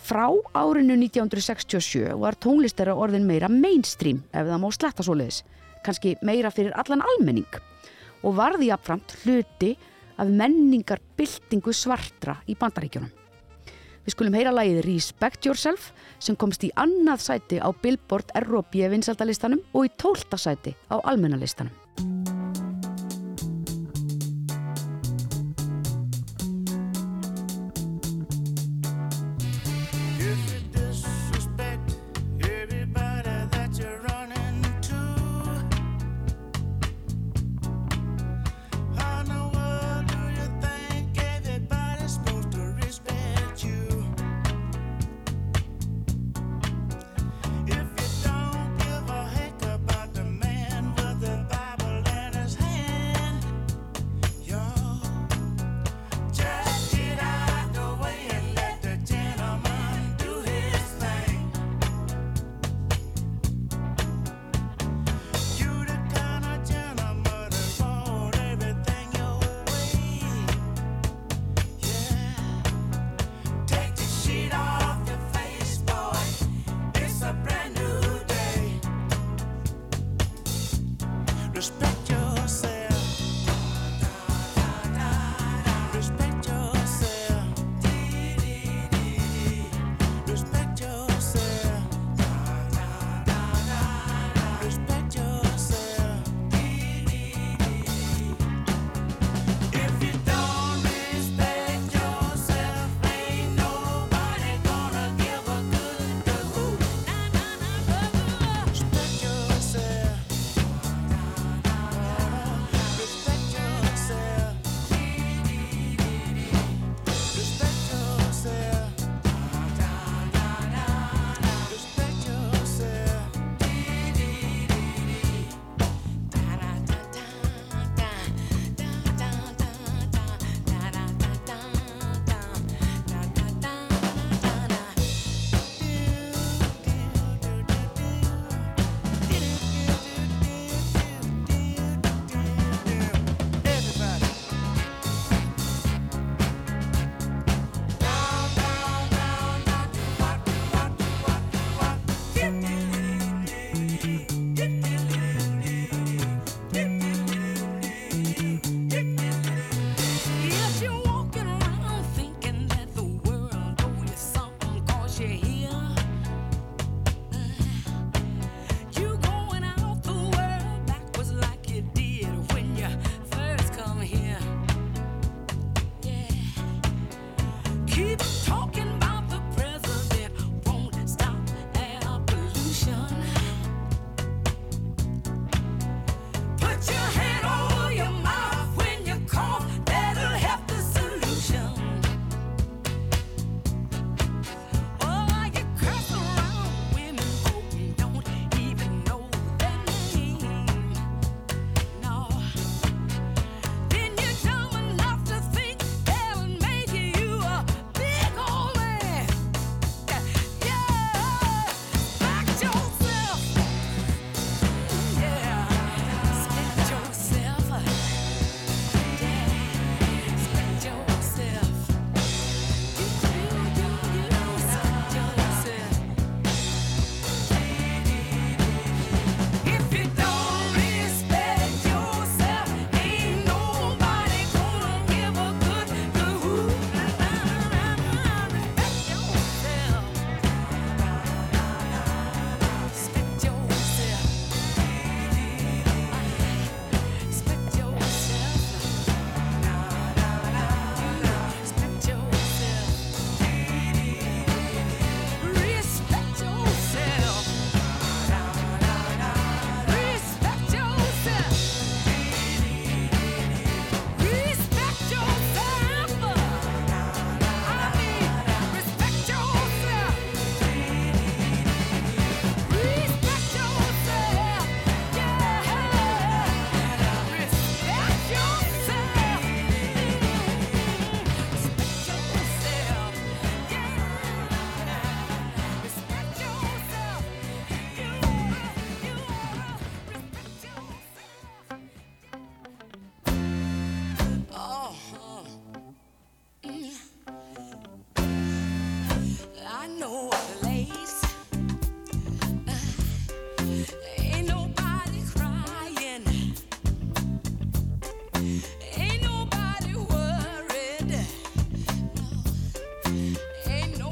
Frá árinu 1967 var tónlistera orðin meira mainstream ef það má sletta svoleiðis, kannski meira fyrir allan almenning og varði jafnframt hluti af menningar byltingu svartra í bandaríkjunum. Við skulum heyra lagið Respect Yourself sem komst í annað sæti á Billboard R&B vinsaldalistanum og í tólta sæti á almennalistanum.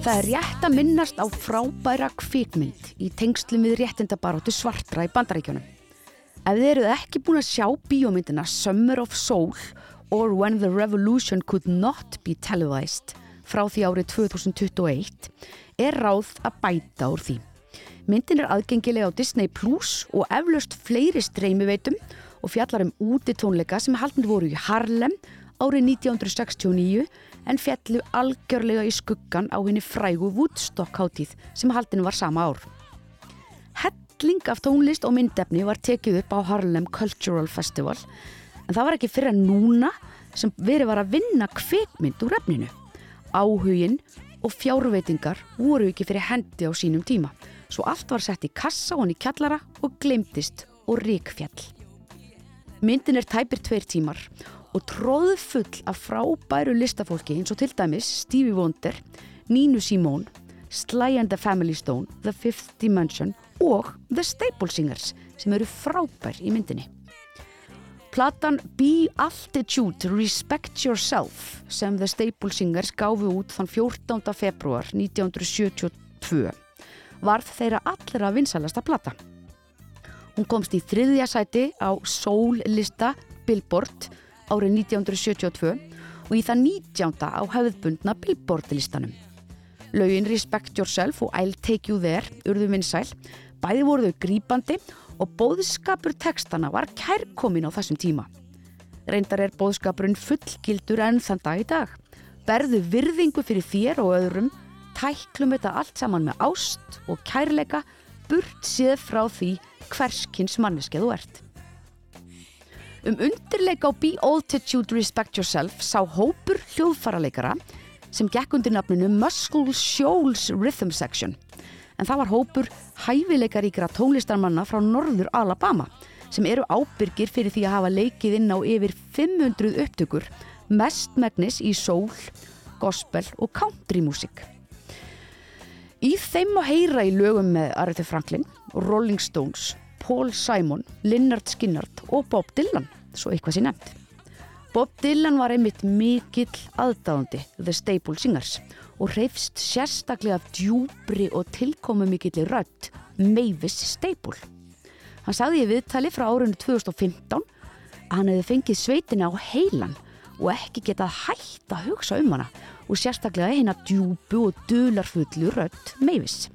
Það er rétt að minnast á frábæra kvikmynd í tengslum við réttindabaróttu svartra í bandaríkjunum. Ef þið eruð ekki búin að sjá bíómyndina Summer of Soul or When the Revolution Could Not Be Televised frá því árið 2021 er ráð að bæta úr því. Myndin er aðgengilega á Disney Plus og eflaust fleiri streymiveitum og fjallar um útitónleika sem haldin voru í Harlem árið 1969 en fjallu algjörlega í skuggan á henni frægu Woodstock hátíð sem haldin var sama ár. Helling af tónlist og myndefni var tekið upp á Harlem Cultural Festival en það var ekki fyrir að núna sem verið var að vinna kvikmynd úr efninu. Áhugin og fjárveitingar voru ekki fyrir hendi á sínum tíma svo allt var sett í kassa og hann í kjallara og glemtist og ríkfjall. Myndin er tæpir tveir tímar og tróðfull af frábæru listafólki eins og til dæmis Stevie Wonder, Nínu Simone, Sly and the Family Stone, The Fifth Dimension og The Staple Singers sem eru frábær í myndinni. Platan Be Altitude Respect Yourself sem The Staple Singers gáfi út þann 14. februar 1972 varð þeirra allra vinsalasta plata. Hún komst í þriðja sæti á Soul-lista Billboard árið 1972 og í það 19. á hefðbundna Billboard-listanum. Laugin Respect Yourself og I'll Take You There urðu vinsæl, bæði voru þau grípandi og bóðskapur textana var kærkomin á þessum tíma. Reyndar er bóðskapurinn fullgildur enn þann dag í dag. Berðu virðingu fyrir þér og öðrum, tæklum þetta allt saman með ást og kærleika, burt séð frá því hverskins manneskeið þú ert. Um undirleika á Be Altitude Respect Yourself sá hópur hljóðfaraleikara sem gekk undir nafninu Muscle Shoals Rhythm Section. En það var hópur hæfileikaríkra tónlistarmanna frá norður Alabama sem eru ábyrgir fyrir því að hafa leikið inn á yfir 500 upptökur mest megnis í soul, gospel og country músík. Í þeim má heyra í lögum með Aretha Franklin, Rolling Stones, Paul Simon, Lynyrd Skynyrd og Bob Dylan, svo eitthvað sé nefnt. Bob Dylan var einmitt mikill aðdáðandi The Staple Singers og reyfst sérstaklega af djúbri og tilkomu mikill rödd Mavis Staple. Hann sagði í viðtali frá árunni 2015 að hann hefði fengið sveitina á heilan og ekki getað hægt að hugsa um hana og sérstaklega eina djúbu og dularfullu rödd Mavis.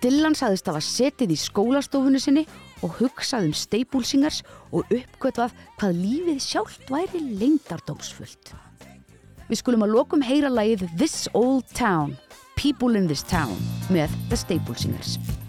Dylan sagðist að var setið í skólastofunni sinni og hugsaði um Staple Singers og uppgötvað hvað lífið sjálft væri leindardómsfullt. Við skulum að lokum heyra lagið This Old Town, People in This Town með The Staple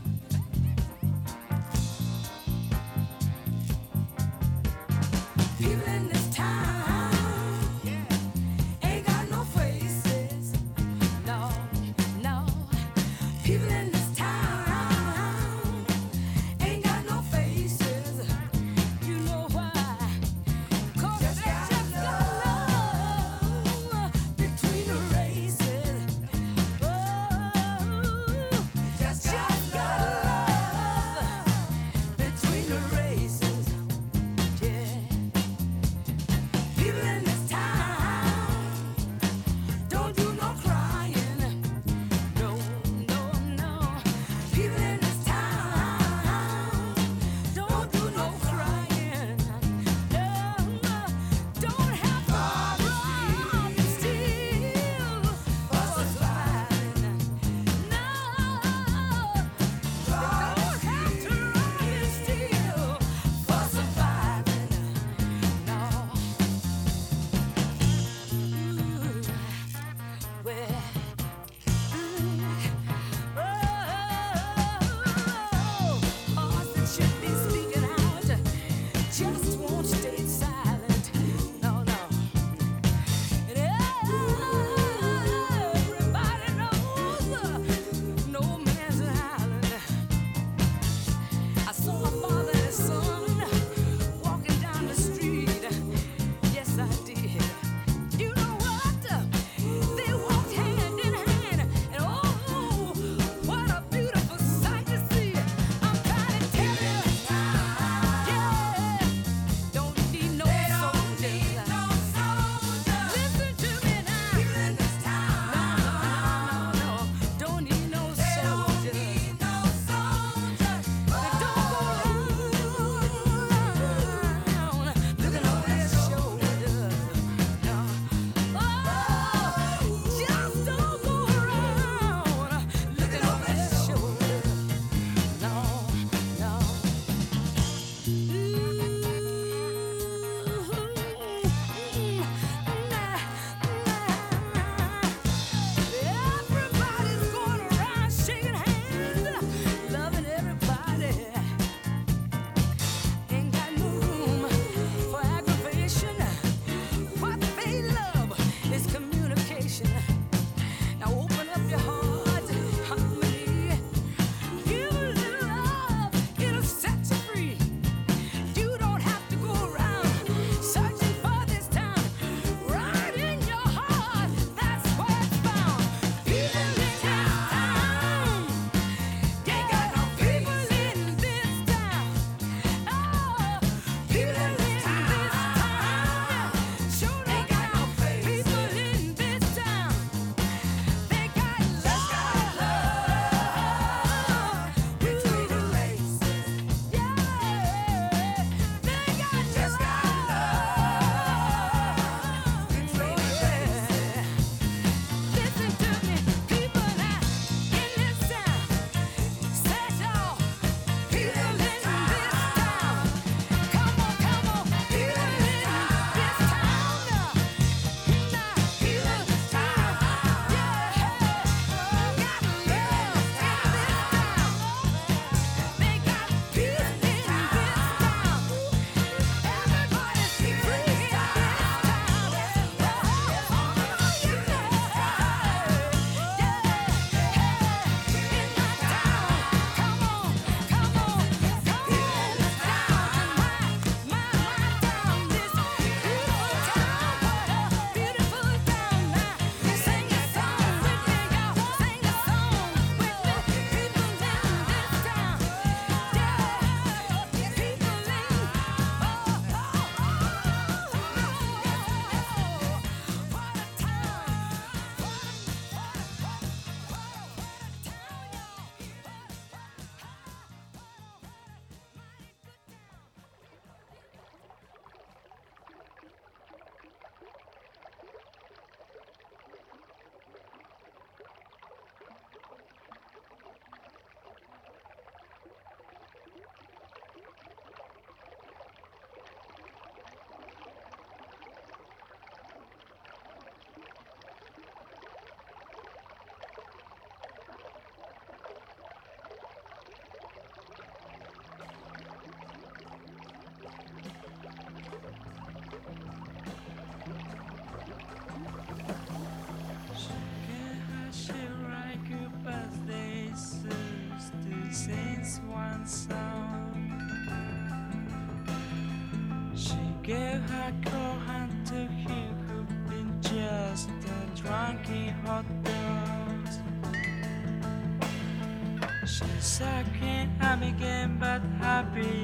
I can't, I'm again but happy.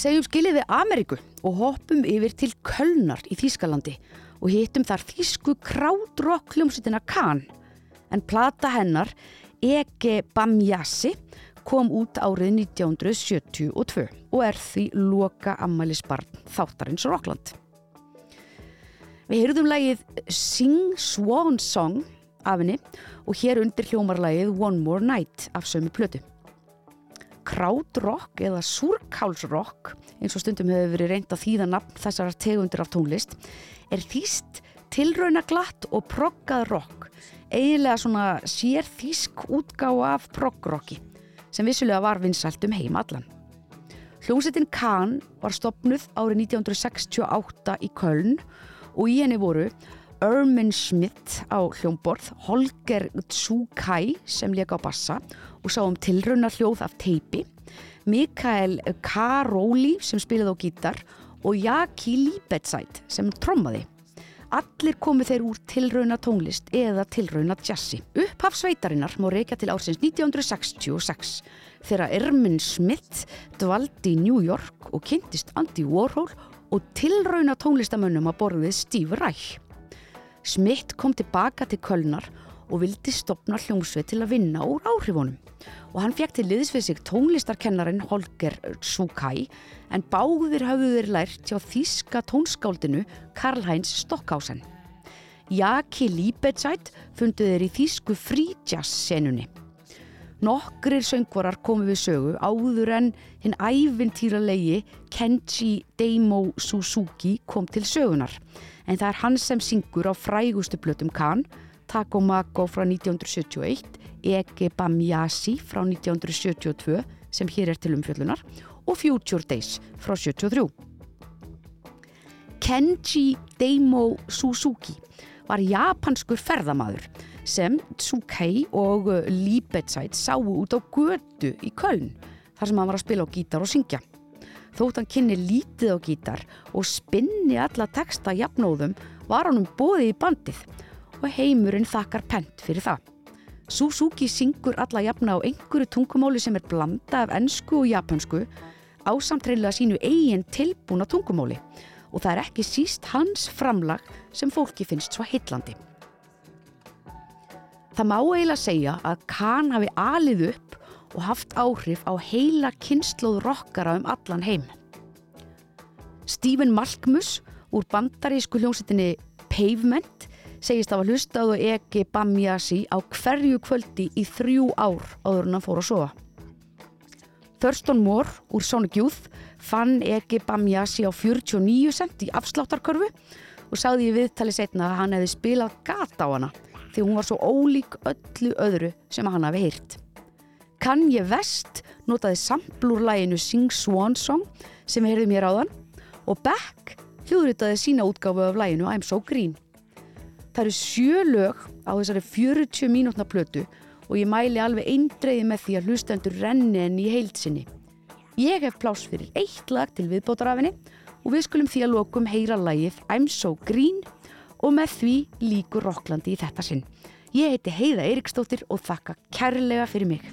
Við segjum skilið við Ameríku og hoppum yfir til Kölnar í Þýskalandi og hittum þar þýsku krádrock hljómsveitina Kahn. En plata hennar, Ege Bamjassi, kom út árið 1972 og er því loka ammælisbarn þáttarins Rockland. Við heyrðum lagið Sing Swan Song af henni og hér undir hljómarlagið One More Night af sömu plötu krádrock eða súrkálsrock eins og stundum hefur verið reynd að þýða nafn þessar tegundir af tónlist er þýst tilrauna glatt og proggað rock eiginlega svona sér þýsk útgáfa af proggrocki sem vissulega var vinsælt um heim allan. Hljómsettin Kahn var stopnuð árið 1968 í Köln og í henni voru Ermin Schmidt á hljómborð, Holger Tsukai sem léka á bassa og sá um tilrauna hljóð af teipi, Mikael Karóli sem spilaði á gítar og Jaki Líbetsæt sem trommaði. Allir komu þeir úr tilrauna tónlist eða tilrauna jazzi. Upphaf sveitarinnar má reykja til ársins 1966 þegar Ermin Smith dvaldi í New York og kynntist Andy Warhol og tilrauna tónlistamönnum að borðið Steve Reich. Smith kom tilbaka til Kölnar og vildi stopna hljómsveit til að vinna úr áhrifunum. Og hann fekk til liðs við sig tónlistarkennarin Holger Sukai en báðir hafðu þeir lært hjá þýska tónskáldinu Karl-Heinz Stockhausen. Jaki Líbetsæt fundu þeir í þýsku fríjazz-senunni. Nokkrir söngvarar komu við sögu áður en hinn ævintýralegi Kenji Deimo Suzuki kom til sögunar. En það er hann sem syngur á frægustu blötum Kahn, Taco Mako frá 1971, Ege Bamyasi frá 1972 sem hér er til umfjöllunar og Future Days frá 73. Kenji Deimo Suzuki var japanskur ferðamaður sem Tsukei og Líbetsæt sáu út á götu í Köln þar sem hann var að spila á gítar og syngja. Þótt hann kynni lítið á gítar og spinni alla texta jafnóðum var hann um bóðið í bandið og heimurinn þakkar pent fyrir það. Suzuki syngur alla jafna á einhverju tungumáli sem er blanda af ennsku og japansku ásamtreinlega sínu eigin tilbúna tungumáli og það er ekki síst hans framlag sem fólki finnst svo hillandi. Það má eiginlega segja að Kahn hafi alið upp og haft áhrif á heila kynnslóð rockara um allan heim. Stephen Malkmus úr bandarísku hljómsettinni Pavement segist að hafa hlustað og ekki Bamyasi á hverju kvöldi í þrjú ár áður en hann fór að sofa. Thurston Moore úr Sonic Youth fann ekki Bamyasi á 49 cent í afsláttarkörfu og sagði í viðtali setna að hann hefði spilað gata á hana því hún var svo ólík öllu öðru sem hann hafi heyrt. Kanye West notaði samplúrlæginu Sing Swan Song sem við heyrðum hér áðan og Beck hljóðritaði sína útgáfu af læginu I'm So Green. Það eru sjö lög á þessari 40 mínútna plötu og ég mæli alveg eindreiði með því að hlustendur renni henni í heilsinni. Ég hef pláss fyrir eitt lag til viðbótarafinni og við skulum því að lokum heyra lagið I'm So Green og með því líkur Rokklandi í þetta sinn. Ég heiti Heiða Eiríksdóttir og þakka kærlega fyrir mig.